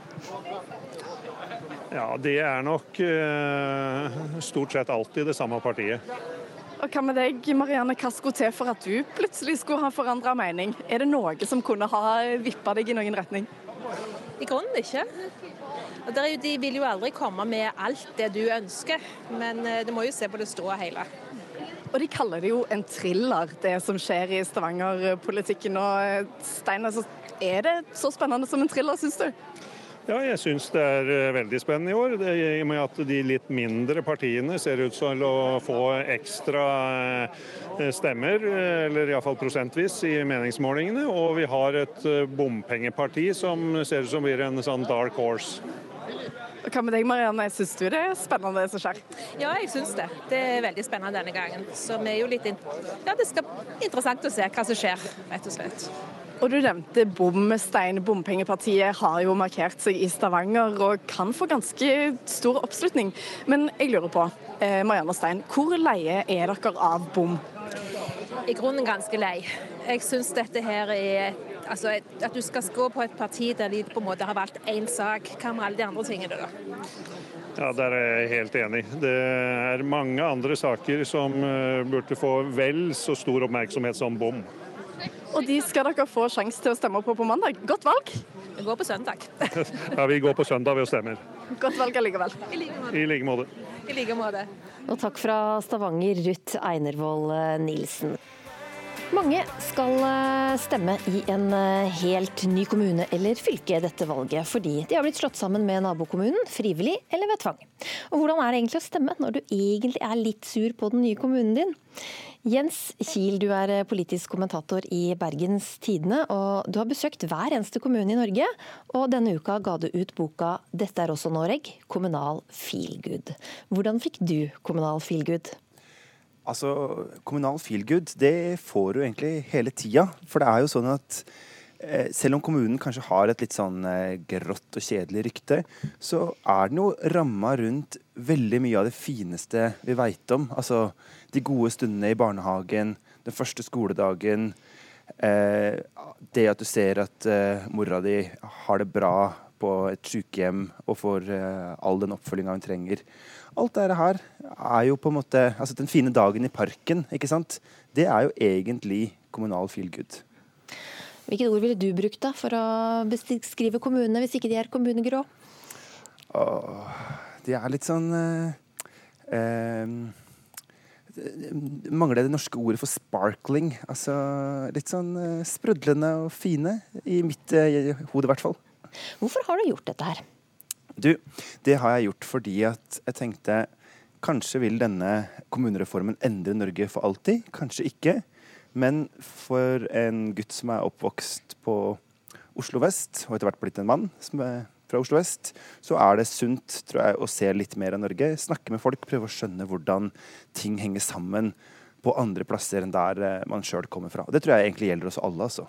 Ja, det er nok uh, stort sett alltid det samme partiet. Og Hva med deg, Marianne, hva skulle til for at du plutselig skulle ha forandra mening? Er det noe som kunne ha vippa deg i noen retning? I grunnen ikke. De vil jo aldri komme med alt det du ønsker, men eh, du må jo se på det store hele. Og de kaller det jo en thriller, det som skjer i Stavanger-politikken. Og eh, Stein, altså, er det så spennende som en thriller, syns du? Ja, jeg syns det er eh, veldig spennende i år. Det, I og med at de litt mindre partiene ser ut til å få ekstra eh, stemmer, eller iallfall prosentvis, i meningsmålingene. Og vi har et bompengeparti som ser ut som blir en sånn dark horse. Hva med deg, Marianne? Syns du det er spennende det som skjer? Ja, jeg syns det. Det er veldig spennende denne gangen. Så vi er jo litt Ja, det skal interessant å se hva som skjer, rett og slett. Og Du nevnte Bomstein. Bompengepartiet har jo markert seg i Stavanger og kan få ganske stor oppslutning. Men jeg lurer på, eh, Marianne Stein, hvor leie er dere av bom? I grunnen ganske lei. Jeg syns dette her er altså, At du skal gå på et parti der de på en måte har valgt én sak. Hva med alle de andre tingene, da? Ja, Der er jeg helt enig. Det er mange andre saker som eh, burde få vel så stor oppmerksomhet som bom. Og de skal dere få sjanse til å stemme på på mandag. Godt valg. Vi går på søndag. ja, vi går på søndag ved å stemme. Godt valg allikevel. I like måte. I like måte. Og takk fra Stavanger, Ruth Einervold Nilsen. Mange skal eh, stemme i en eh, helt ny kommune eller fylke dette valget, fordi de har blitt slått sammen med nabokommunen, frivillig eller ved tvang. Og hvordan er det egentlig å stemme når du egentlig er litt sur på den nye kommunen din? Jens Kiel, du er eh, politisk kommentator i Bergens Tidende, og du har besøkt hver eneste kommune i Norge. Og denne uka ga du ut boka 'Dette er også Noreg kommunal feelgood'. Hvordan fikk du kommunal feelgood? Altså, Kommunal feelgood det får du egentlig hele tida. For det er jo sånn at eh, selv om kommunen kanskje har et litt sånn eh, grått og kjedelig rykte, så er den jo ramma rundt veldig mye av det fineste vi veit om. Altså de gode stundene i barnehagen, den første skoledagen. Eh, det at du ser at mora di har det bra på et sykehjem og får all den oppfølginga hun trenger. Alt dette her er jo på en måte Altså den fine dagen i parken, ikke sant. Det er jo egentlig kommunal feel good. Hvilket ord ville du brukt da for å beskrive kommunene, hvis ikke de er kommunegrå? Åh, de er litt sånn eh, eh, Mangler det norske ordet for sparkling. Altså litt sånn eh, sprudlende og fine. I mitt eh, hode, i hvert fall. Hvorfor har du gjort dette her? Du, det har jeg gjort fordi at jeg tenkte kanskje vil denne kommunereformen endre Norge for alltid. Kanskje ikke. Men for en gutt som er oppvokst på Oslo vest, og etter hvert blitt en mann som er fra Oslo vest, så er det sunt tror jeg, å se litt mer av Norge. Snakke med folk, prøve å skjønne hvordan ting henger sammen på andre plasser enn der eh, man sjøl kommer fra. Og det tror jeg egentlig gjelder oss alle. altså.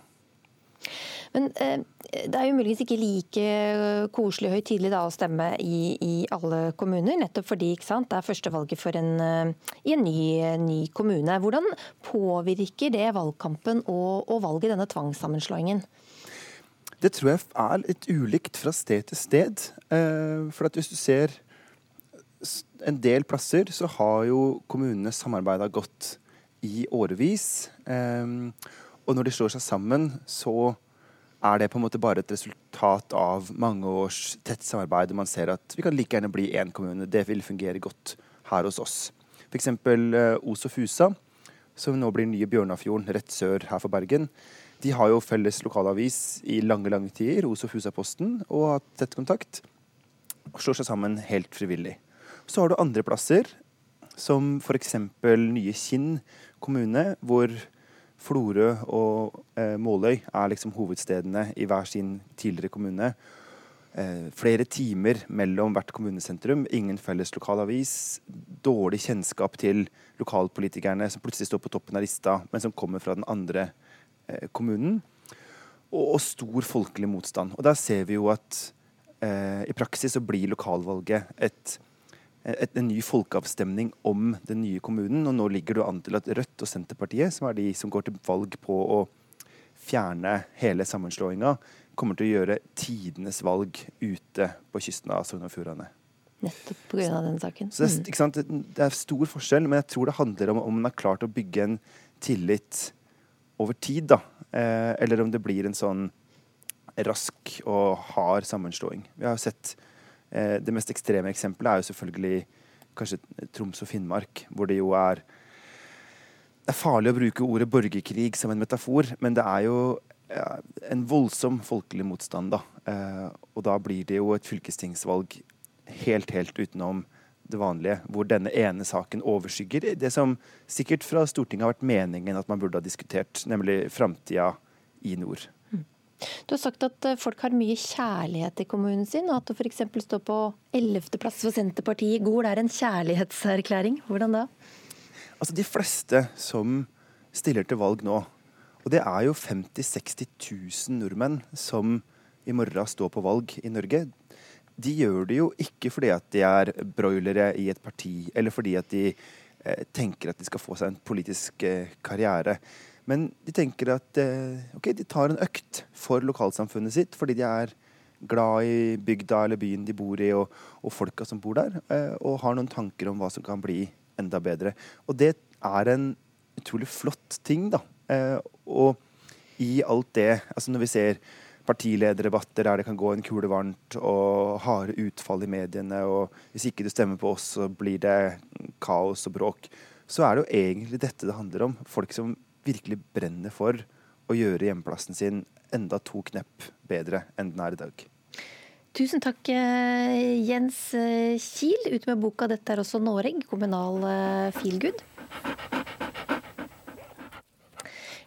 Men eh, det er jo muligens ikke like eh, koselig og høytidelig å stemme i, i, alle kommuner, nettopp fordi sant, det er førstevalget for en, uh, i en ny, ny, kommune. Hvordan påvirker det valgkampen og, og valget denne tvangssammenslåingen? Det tror jeg er litt ulikt fra sted til sted. Eh, for hvis du ser en del plasser, så har jo kommunene samarbeida godt i årevis. Eh, og når de slår seg sammen, så er det på en måte bare et resultat av mange års tett samarbeid. og Man ser at vi kan like gjerne bli én kommune. Det vil fungere godt her hos oss. F.eks. Uh, Os og Fusa, som nå blir nye Bjørnafjorden rett sør her for Bergen. De har jo felles lokalavis i lange lange tider, Os og Fusa-posten, og har hatt tett kontakt. Og slår seg sammen helt frivillig. Så har du andre plasser, som f.eks. nye Kinn kommune, hvor Florø og eh, Måløy er liksom hovedstedene i hver sin tidligere kommune. Eh, flere timer mellom hvert kommunesentrum, ingen felles lokalavis. Dårlig kjennskap til lokalpolitikerne som plutselig står på toppen av lista, men som kommer fra den andre eh, kommunen. Og, og, stor folkelig motstand. Og der ser vi jo at eh, i praksis så blir lokalvalget et et, en ny folkeavstemning om den nye kommunen. Og nå ligger det an til at Rødt og Senterpartiet, som er de som går til valg på å fjerne hele sammenslåinga, kommer til å gjøre tidenes valg ute på kysten av Sogn og Fjordane. Nettopp pga. den saken. Så det, er, mm. det, er stor forskjell, men jeg tror det handler om om man har klart å bygge en tillit over tid. da. Eh, eller om det blir en sånn rask og hard sammenslåing. Vi har sett Eh, det mest ekstreme eksempelet er jo selvfølgelig kanskje Troms og Finnmark, hvor det jo er Det er farlig å bruke ordet borgerkrig som en metafor, men det er jo en voldsom folkelig motstand, da. Eh, og da blir det jo et fylkestingsvalg helt, helt utenom det vanlige, hvor denne ene saken overskygger det som sikkert fra Stortinget har vært meningen at man burde ha diskutert, nemlig framtida i nord. Du har sagt at eh, folk har mye kjærlighet i kommunen sin, og at det f.eks. står på 11.-plass for Senterpartiet i Gol er en kjærlighetserklæring. Hvordan da? Altså De fleste som stiller til valg nå, og det er jo 50 000-60 000 nordmenn som i morgen står på valg i Norge, de gjør det jo ikke fordi at de er broilere i et parti, eller fordi at de eh, tenker at de skal få seg en politisk eh, karriere. Men de tenker at eh, ok, de tar en økt for lokalsamfunnet sitt fordi de er glad i bygda eller byen de bor i, og, og folka som bor der, eh, og har noen tanker om hva som kan bli enda bedre. Og det er en utrolig flott ting, da. Eh, og i alt det, altså når vi ser partilederdebatter der det kan gå en kule varmt og harde utfall i mediene, og hvis ikke du stemmer på oss, så blir det kaos og bråk, så er det jo egentlig dette det handler om. Folk som virkelig brenner for å gjøre hjemmeplassen sin enda to knepp bedre enn den er i dag. Tusen takk, eh, Jens eh, Kiel, ut med boka 'Dette er også Noreg', kommunal eh, feelgood.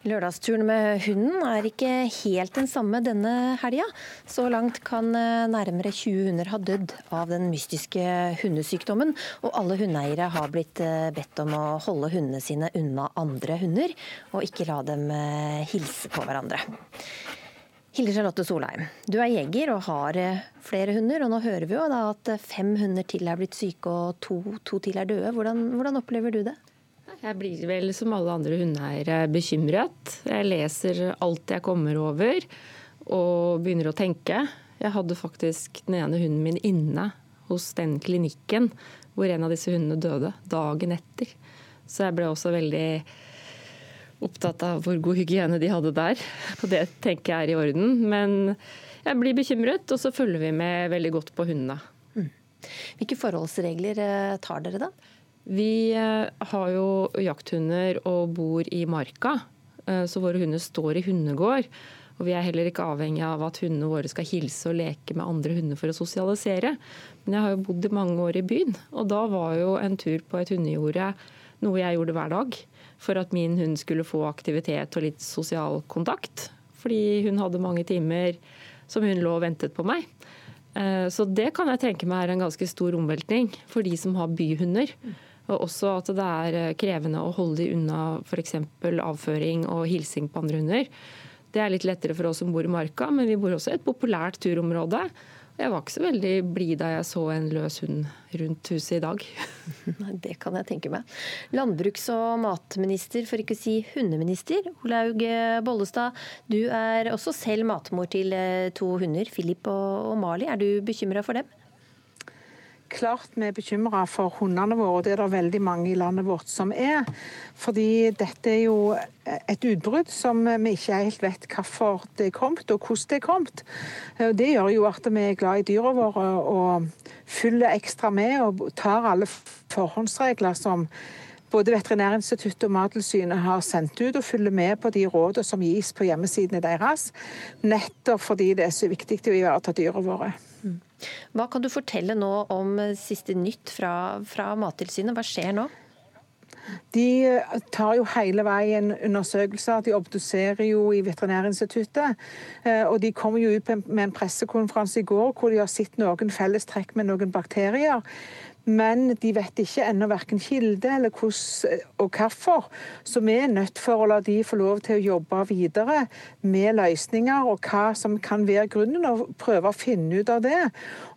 Lørdagsturen med hunden er ikke helt den samme denne helga. Så langt kan eh, nærmere 20 hunder ha dødd av den mystiske hundesykdommen, og alle hundeeiere har blitt eh, bedt om å holde hundene sine unna andre hunder, og ikke la dem eh, hilse på hverandre. Hilde Charlotte Solheim, du er jeger og har flere hunder. og Nå hører vi jo at fem hunder til er blitt syke og to, to til er døde. Hvordan, hvordan, opplever du det? Jeg blir vel som alle andre hundeeiere bekymret. Jeg leser alt jeg kommer over og begynner å tenke. Jeg hadde faktisk den ene hunden min inne hos den klinikken hvor en av disse hundene døde dagen etter. Så jeg ble også veldig opptatt av hvor god hygiene de hadde der. Og det tenker jeg er i orden. Men jeg blir bekymret, og så følger vi med veldig godt på hundene. Mm. Hvilke forholdsregler eh, tar dere da? Vi eh, har jo jakthunder og bor i marka, eh, så våre hunder står i hundegård. Og vi er heller ikke avhengig av at hundene våre skal hilse og leke med andre hunder for å sosialisere. Men jeg har jo bodd i mange år i byen, og da var jo en tur på et hundejorde noe jeg gjorde hver dag for at min hund skulle få aktivitet og litt sosial kontakt. Fordi hun hadde mange timer som hun lå og ventet på meg. Eh, så det kan jeg tenke meg er en ganske stor omveltning for de som har byhunder. Og også at det er eh, krevende å holde de unna f.eks. avføring og hilsing på andre hunder. Det er litt lettere for oss som bor i marka, men vi bor også i et populært turområde. Jeg var ikke så veldig blid da jeg så en løs hund rundt huset i dag. Det kan jeg tenke meg. Landbruks- og matminister, for ikke å si hundeminister, Olaug Bollestad. Du er også selv matmor til eh, to hunder, Philip og Mali. Er du bekymra for dem? Klart vi er bekymra for hundene våre, og det er det veldig mange i landet vårt som er. Fordi dette er jo et utbrudd som vi ikke helt vet hvorfor det er kommet, og hvordan det er kommet. Det gjør jo at vi er glad i dyra våre og følger ekstra med og tar alle forhåndsregler som både Veterinærinstituttet og Mattilsynet har sendt ut, og følger med på de rådene som gis på hjemmesidene deres. Nettopp fordi det er så viktig å ivareta dyra våre. Hva kan du fortelle nå om siste nytt fra, fra Mattilsynet? Hva skjer nå? De tar jo hele veien undersøkelser. De obduserer jo i Veterinærinstituttet. Eh, og de kommer jo ut med en pressekonferanse i går hvor de har sett noen fellestrekk med noen bakterier. Men de vet ikke ennå verken kilde eller hvordan og hvorfor. Så vi er nødt for å la de få lov til å jobbe videre med løsninger og hva som kan være grunnen, og prøve å finne ut av det.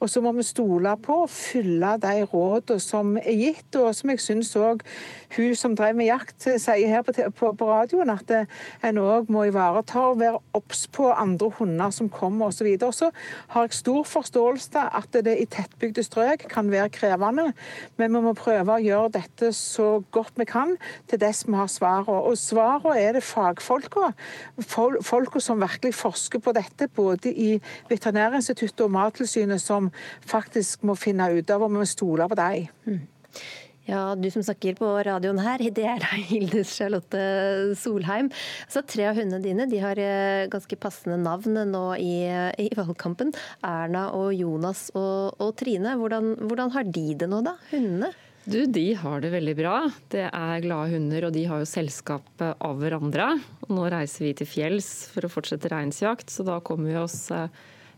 Og så må vi stole på og følge de rådene som er gitt, og som jeg syns òg hun som drev med jakt sier her på, radioen, at en òg må ivareta og være obs på andre hunder som kommer osv. Så, så har jeg stor forståelse at det i tettbygde strøk kan være krevende krevende. Men vi må prøve å gjøre dette så godt vi kan til dess vi har svarene. Og svarene er det fagfolka, folka som virkelig forsker på dette, både i Veterinærinstituttet og Mattilsynet, som faktisk må finne ut av om vi stoler på dem. Mm. Ja, Du som snakker på radioen her, det er deg, Hildes Charlotte Solheim. Så Tre av hundene dine de har eh, ganske passende navn nå i, i valgkampen. Erna og Jonas og, og Trine. Hvordan, hvordan, har de det nå, da? Hundene? Du, De har det veldig bra. Det er glade hunder, og de har jo selskap av hverandre. Og nå reiser vi til fjells for å fortsette reinsjakt, så da kommer vi oss eh,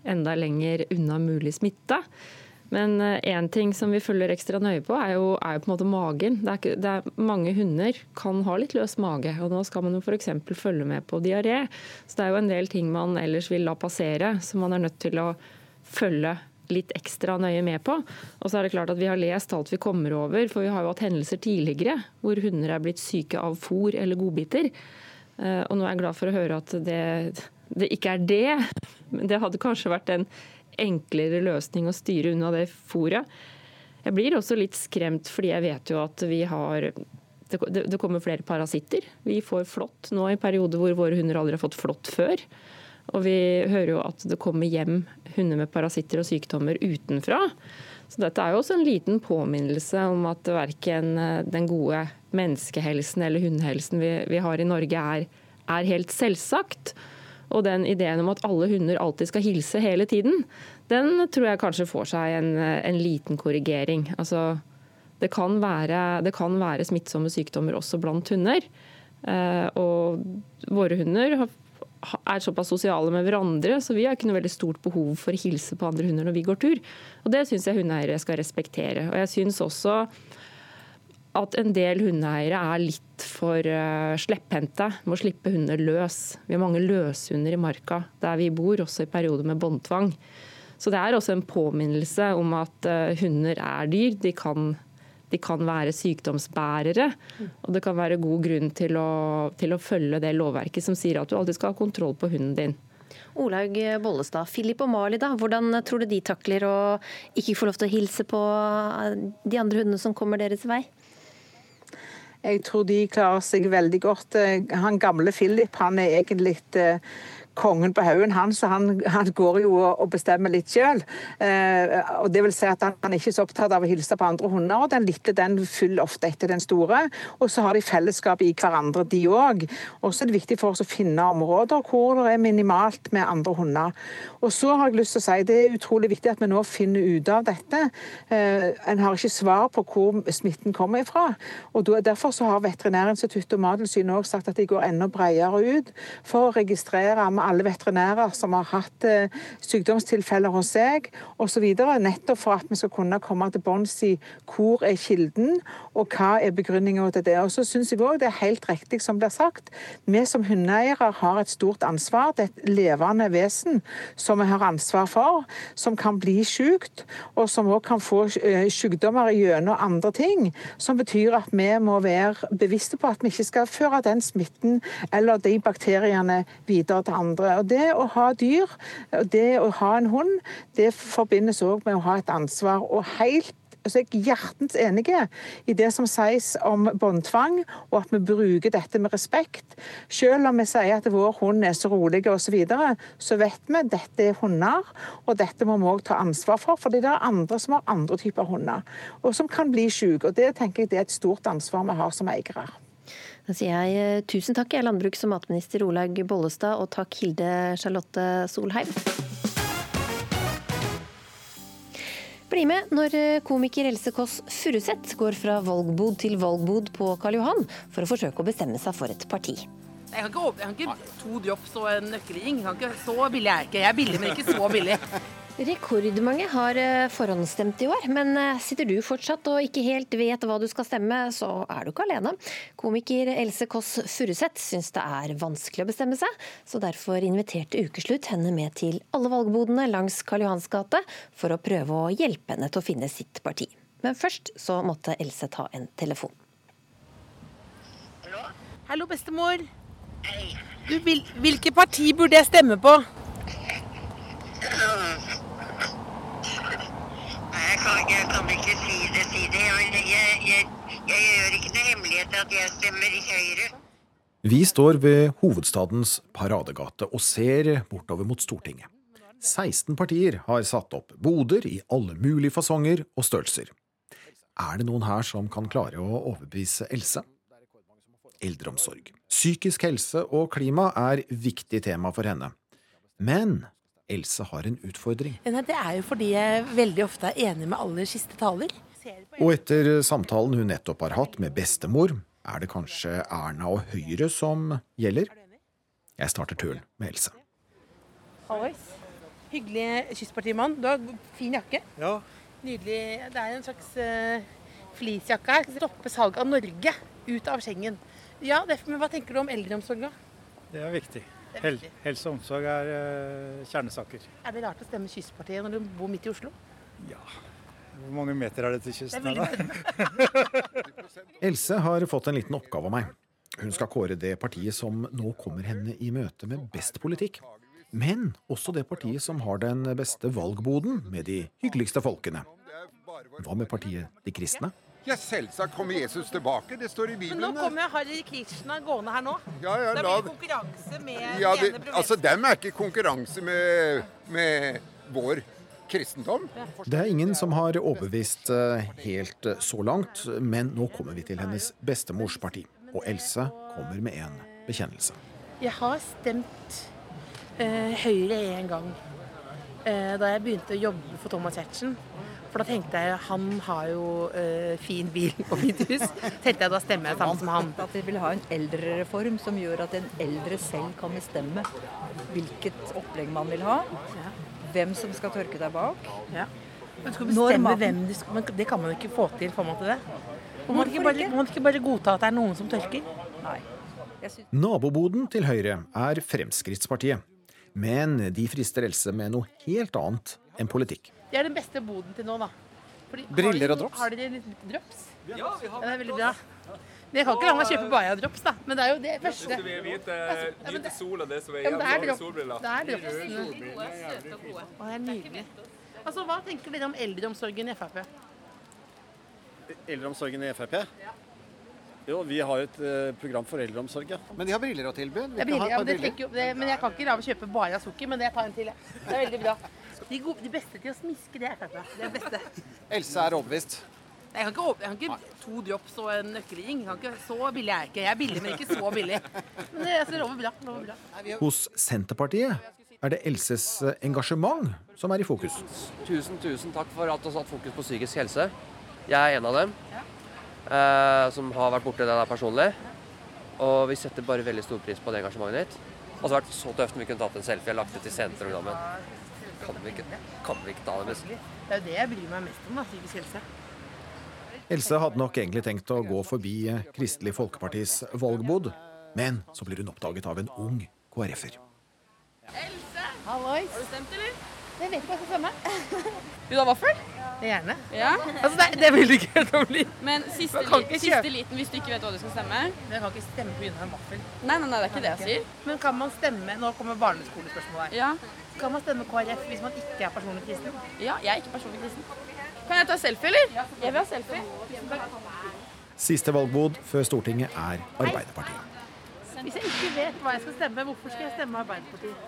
enda lenger unna mulig smitte. Men én eh, ting som vi følger ekstra nøye på, er jo, er jo på en måte magen. Det er, det er, mange hunder kan ha litt løs mage, og nå skal man jo f.eks. følge med på diaré. Så det er jo en del ting man ellers vil la passere, som man er nødt til å følge litt ekstra nøye med på. Og så er det klart at Vi har lest alt vi kommer over, for vi har jo hatt hendelser tidligere hvor hunder er blitt syke av fôr eller godbiter. Eh, og nå er jeg glad for å høre at det, det ikke er det. Men det hadde kanskje vært en enklere løsning å styre unna det fôret. Jeg blir også litt skremt fordi jeg vet jo at vi har det, kommer flere parasitter. Vi får flått nå i perioder hvor våre hunder aldri har fått flått før. Og vi hører jo at det kommer hjem hunder med parasitter og sykdommer utenfra. Så dette er jo også en liten påminnelse om at verken eh, den gode menneskehelsen eller hundehelsen vi, vi har i Norge er, er helt selvsagt. Og den ideen om at alle hunder alltid skal hilse hele tiden, den tror jeg kanskje får seg en, en liten korrigering. Altså, det, kan være, det kan være smittsomme sykdommer også blant hunder. Eh, og våre hunder er såpass sosiale med hverandre, så vi har ikke noe veldig stort behov for å hilse på andre hunder når vi går tur. Og Det syns jeg hundeeiere skal respektere. Og jeg synes også at en del hundeeiere er litt for uh, slepphendte Må slippe hundene løs. Vi har mange løshunder i marka der vi bor, også i perioder med båndtvang. Så det er også en påminnelse om at uh, hunder er dyr. De kan, de kan, være sykdomsbærere. Og det kan være god grunn til å, til å følge det lovverket som sier at du alltid skal ha kontroll på hunden din. Olaug Bollestad, Philip og Mali, da, hvordan tror du de takler å ikke få lov til å hilse på de andre hundene som kommer deres vei? Jeg tror de klarer seg veldig godt. Eh, han gamle Philip han er egentlig eh, kongen på haugen, han, så han, han, går jo og bestemmer litt sjøl. Eh, og det vil si at han, han er ikke så opptatt av å hilse på andre hunder. og Den lille den følger ofte etter den store. Og så har de fellesskap i hverandre, de òg. Og så er det viktig for oss å finne områder hvor det er minimalt med andre hunder. Og så har jeg lyst til å si det er utrolig viktig at vi nå finner ut av dette. Eh, en har ikke svar på hvor smitten kommer ifra. og Derfor så har Veterinærinstituttet og Mattilsynet sagt at de går enda bredere ut for å registrere med alle veterinærer som har hatt eh, sykdomstilfeller hos seg osv. Nettopp for at vi skal kunne komme til bunns i hvor er kilden, og hva er begrunningen til det. Og så syns jeg òg det er helt riktig som blir sagt. Vi som hundeeiere har et stort ansvar. Det er et levende vesen som vi har ansvar for, som kan bli sykt, og som òg kan få eh, sykdommer gjennom andre ting. Som betyr at vi må være bevisste på at vi ikke skal føre den smitten eller de bakteriene videre til andre andre. Og Det å ha dyr, det å ha en hund, det forbindes òg med å ha et ansvar. og helt så jeg er hjertens enig i det som sies om båndtvang, og at vi bruker dette med respekt. Selv om vi sier at vår hund er så rolig osv., så, videre, så vet vi at dette er hunder, og dette må vi òg ta ansvar for. For det er andre som har andre typer hunder, og som kan bli syke. Og det tenker jeg det er et stort ansvar vi har som eiere. Da sier jeg eh, tusen takk, jeg landbruks- og matminister Olaug Bollestad, og takk Hilde Charlotte Solheim. Bli med når eh, komiker Else Kåss Furuseth går fra valgbod til valgbod på Karl Johan for å forsøke å bestemme seg for et parti. Jeg kan ikke, jeg kan ikke to drops og en nøkkelring. Så billig er jeg ikke. Jeg er billig, men ikke så billig. Rekordmange har eh, forhåndsstemt i år, men eh, sitter du fortsatt og ikke helt vet hva du skal stemme, så er du ikke alene. Komiker Else Kåss Furuseth syns det er vanskelig å bestemme seg, så derfor inviterte Ukeslutt henne med til alle valgbodene langs Karl Johans gate for å prøve å hjelpe henne til å finne sitt parti. Men først så måtte Else ta en telefon. Hallo, Hallo bestemor. Du, hvilke parti burde jeg stemme på? Jeg kan, jeg kan ikke si det, si det. Jeg, jeg, jeg, gjør ikke noe hemmelighet at jeg stemmer i Høyre. Vi står ved hovedstadens paradegate og ser bortover mot Stortinget. 16 partier har satt opp boder i alle mulige fasonger og størrelser. Er det noen her som kan klare å overbevise Else? Eldreomsorg, psykisk helse og klima er viktig tema for henne. Men Else har en utfordring. Det er jo fordi jeg veldig ofte er enig med aller siste taler. Og etter samtalen hun nettopp har hatt med bestemor, er det kanskje Erna og Høyre som gjelder? Jeg starter turen med Else. Hallois. Hyggelig kystpartimann. Du har fin jakke. Ja. Nydelig. Det er en slags uh, fleecejakke her. Stoppe salget av Norge ut av Schengen. Ja, derfor, men Hva tenker du om eldreomsorga? Det er viktig. Hel helse og omsorg er uh, kjernesaker. Er det rart å stemme Kystpartiet når du bor midt i Oslo? Ja. Hvor mange meter er det til kysten? Else har fått en liten oppgave av meg. Hun skal kåre det partiet som nå kommer henne i møte med best politikk. Men også det partiet som har den beste valgboden med de hyggeligste folkene. Hva med partiet De kristne? Ja, selvsagt kommer Jesus tilbake. Det står i Bibelen. Men nå kommer Harry Krishna gående her nå. Ja, ja, da blir det konkurranse med ja, det, Altså, Dem er ikke konkurranse med, med vår kristendom. Det er ingen som har overbevist eh, helt eh, så langt, men nå kommer vi til hennes bestemors parti. Og Else kommer med en bekjennelse. Jeg har stemt eh, Høyre en gang Eh, da jeg begynte å jobbe for Thomas Giertsen. For da tenkte jeg han har jo øh, fin bil og fint hus. tenkte jeg Da stemmer jeg sammen som han. At de vil ha en eldrereform som gjør at en eldre selv kan bestemme hvilket opplegg man vil ha. Ja. Hvem som skal tørke deg bak. Ja. Man skal bestemme hvem du skal, men Det kan man jo ikke få til. får man til det? Må man ikke bare, må man ikke bare godta at det er noen som tørker? Nei. Naboboden til Høyre er Fremskrittspartiet. Men de frister Else med noe helt annet enn politikk. Det er den beste boden til nå, da. Fordi, Briller og drops? Har dere litt drops? Ja, vi har det. er veldig bra. Jeg kan ikke la meg kjøpe Baia-drops, da. Men det er jo det første. Vi er hvite, hvite sol og det som er Ja, det er jævlig drops. solbriller. Det er dropsene. Det er nydelig. Altså, Hva tenker dere om eldreomsorgen i Frp? Eldreomsorgen i Frp? Ja. Jo, vi har et eh, program for eldreomsorg, ja. Men de har briller å tilby. Det er ja, men, det jo, jeg kan ikke la meg kjøpe bare sukker, men jeg tar en til. jeg. Det er veldig bra. De, gode, de beste til å smiske, det er Frp. Det er beste. Else er overbevist. Jeg kan ikke, åpne- jeg kan ikke to drops og en nøkkelring. Jeg kan ikke, så billig er jeg ikke. Jeg er billig, men ikke så billig. Men det, altså, lover bra. Lover bra. Hos Senterpartiet er det Elses engasjement som er i fokus. Tusen, tusen takk for at du har satt fokus på psykisk helse. Jeg er en av dem eh, som har vært borti det der personlig. Og vi setter bare veldig stor pris på det engasjementet ditt. Og så har det vært så tøft om vi kunne tatt en selfie og lagt det til senterprogrammet. Kan vi ikke, kan vi ikke ta det beste. Det er jo det jeg bryr meg mest om, da, psykisk helse. Else hadde nok egentlig tenkt å gå forbi Kristelig Folkepartis valgbod, men så blir hun oppdaget av en ung KrF-er. Else! Hallois. Har du stemt, eller? Jeg vet ikke hva jeg skal stemme. Vil du ha vaffel? Gjerne. Ja. Altså, det, det vil du ikke helt dårlig. Men siste, li- siste liten hvis du ikke vet hva du skal stemme? Jeg kan ikke stemme på grunn av en vaffel. Nei, nei, nei, det er ikke det jeg sier. Men kan man stemme Nå kommer barneskolespørsmålet her. Ja. Kan man stemme KrF hvis man ikke er personlig kristen? Ja, jeg er ikke personlig kristen. Kan jeg ta selfie, eller? Jeg vil ha selfie. Siste valgbod før Stortinget er Arbeiderpartiet. Hvis jeg ikke vet hva jeg skal stemme, hvorfor skal jeg stemme Arbeiderpartiet?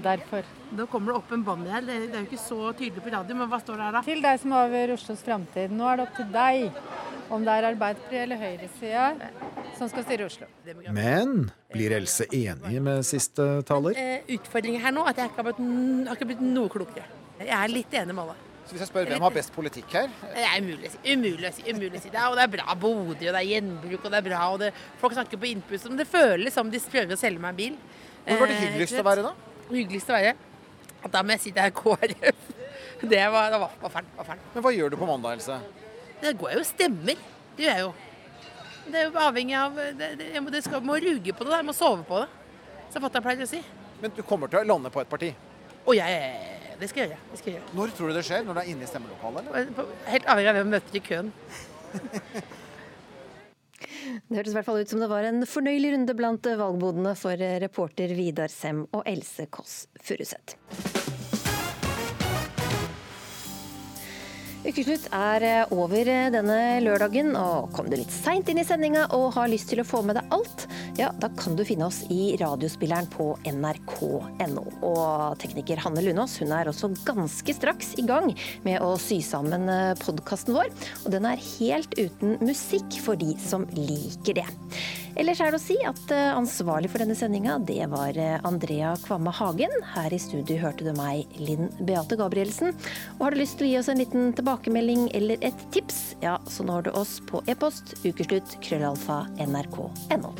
Derfor. Da kommer det opp en banner her. Det det er jo ikke så tydelig på radio, men hva står det her da? Til deg som avgjør Oslos framtid. Nå er det opp til deg om det er Arbeiderpartiet eller høyresida som skal styre Oslo. Men blir Else enig med siste taler? Eh, utfordringen her nå er at jeg ikke har blitt, har ikke blitt noe klokere. Jeg er litt enig med alle. Så hvis jeg spør hvem har best politikk her? Det er umulig å si. Umulig å si. umulig å si. Det er, og det er bra Bodø, og det er gjenbruk, og det er bra, og det, folk snakker på innpust. Men det føles som de prøver å selge meg en bil. Hvor var det Eh, hyggeligst eh, å være da? Hyggeligst å være? Da må jeg si det er KrF. Det var, det var, var fælt. Men hva gjør du på mandag, Else? Det går jo og stemmer. Det gjør jeg jo. Det er jo avhengig av Det, det, jeg må, det skal, må ruge på det, jeg må sove på det. Som fatter'n pleier å si. Men du kommer til å lande på et parti. Å, jeg Det skal jeg gjøre. Det skal jeg gjøre. Når tror du det skjer? Når du er inne i stemmelokalet? eller? Helt avhengig av hvem møter i køen. Det hørtes i hvert fall ut som det var en fornøyelig runde blant valgbodene for reporter Vidar Sem og Else Kåss Furuseth. Ukeslutt er eh, over denne lørdagen, og kom du litt seint inn i sendinga og har lyst til å få med deg alt, ja, da kan du finne oss i radiospilleren på nrk.no. Og tekniker Hanne Lunås hun er også ganske straks i gang med å sy sammen podkasten vår, og den er helt uten musikk for de som liker det. Ellers er det å si at eh, ansvarlig for denne sendinga, det var eh, Andrea Kvamme Hagen. Her i studio hørte du meg, Linn Beate Gabrielsen. Og har du lyst til å gi oss en liten tilbakemelding eller et tips, ja, så når du oss på e-post ukeslutt krøllalfa nrk.no.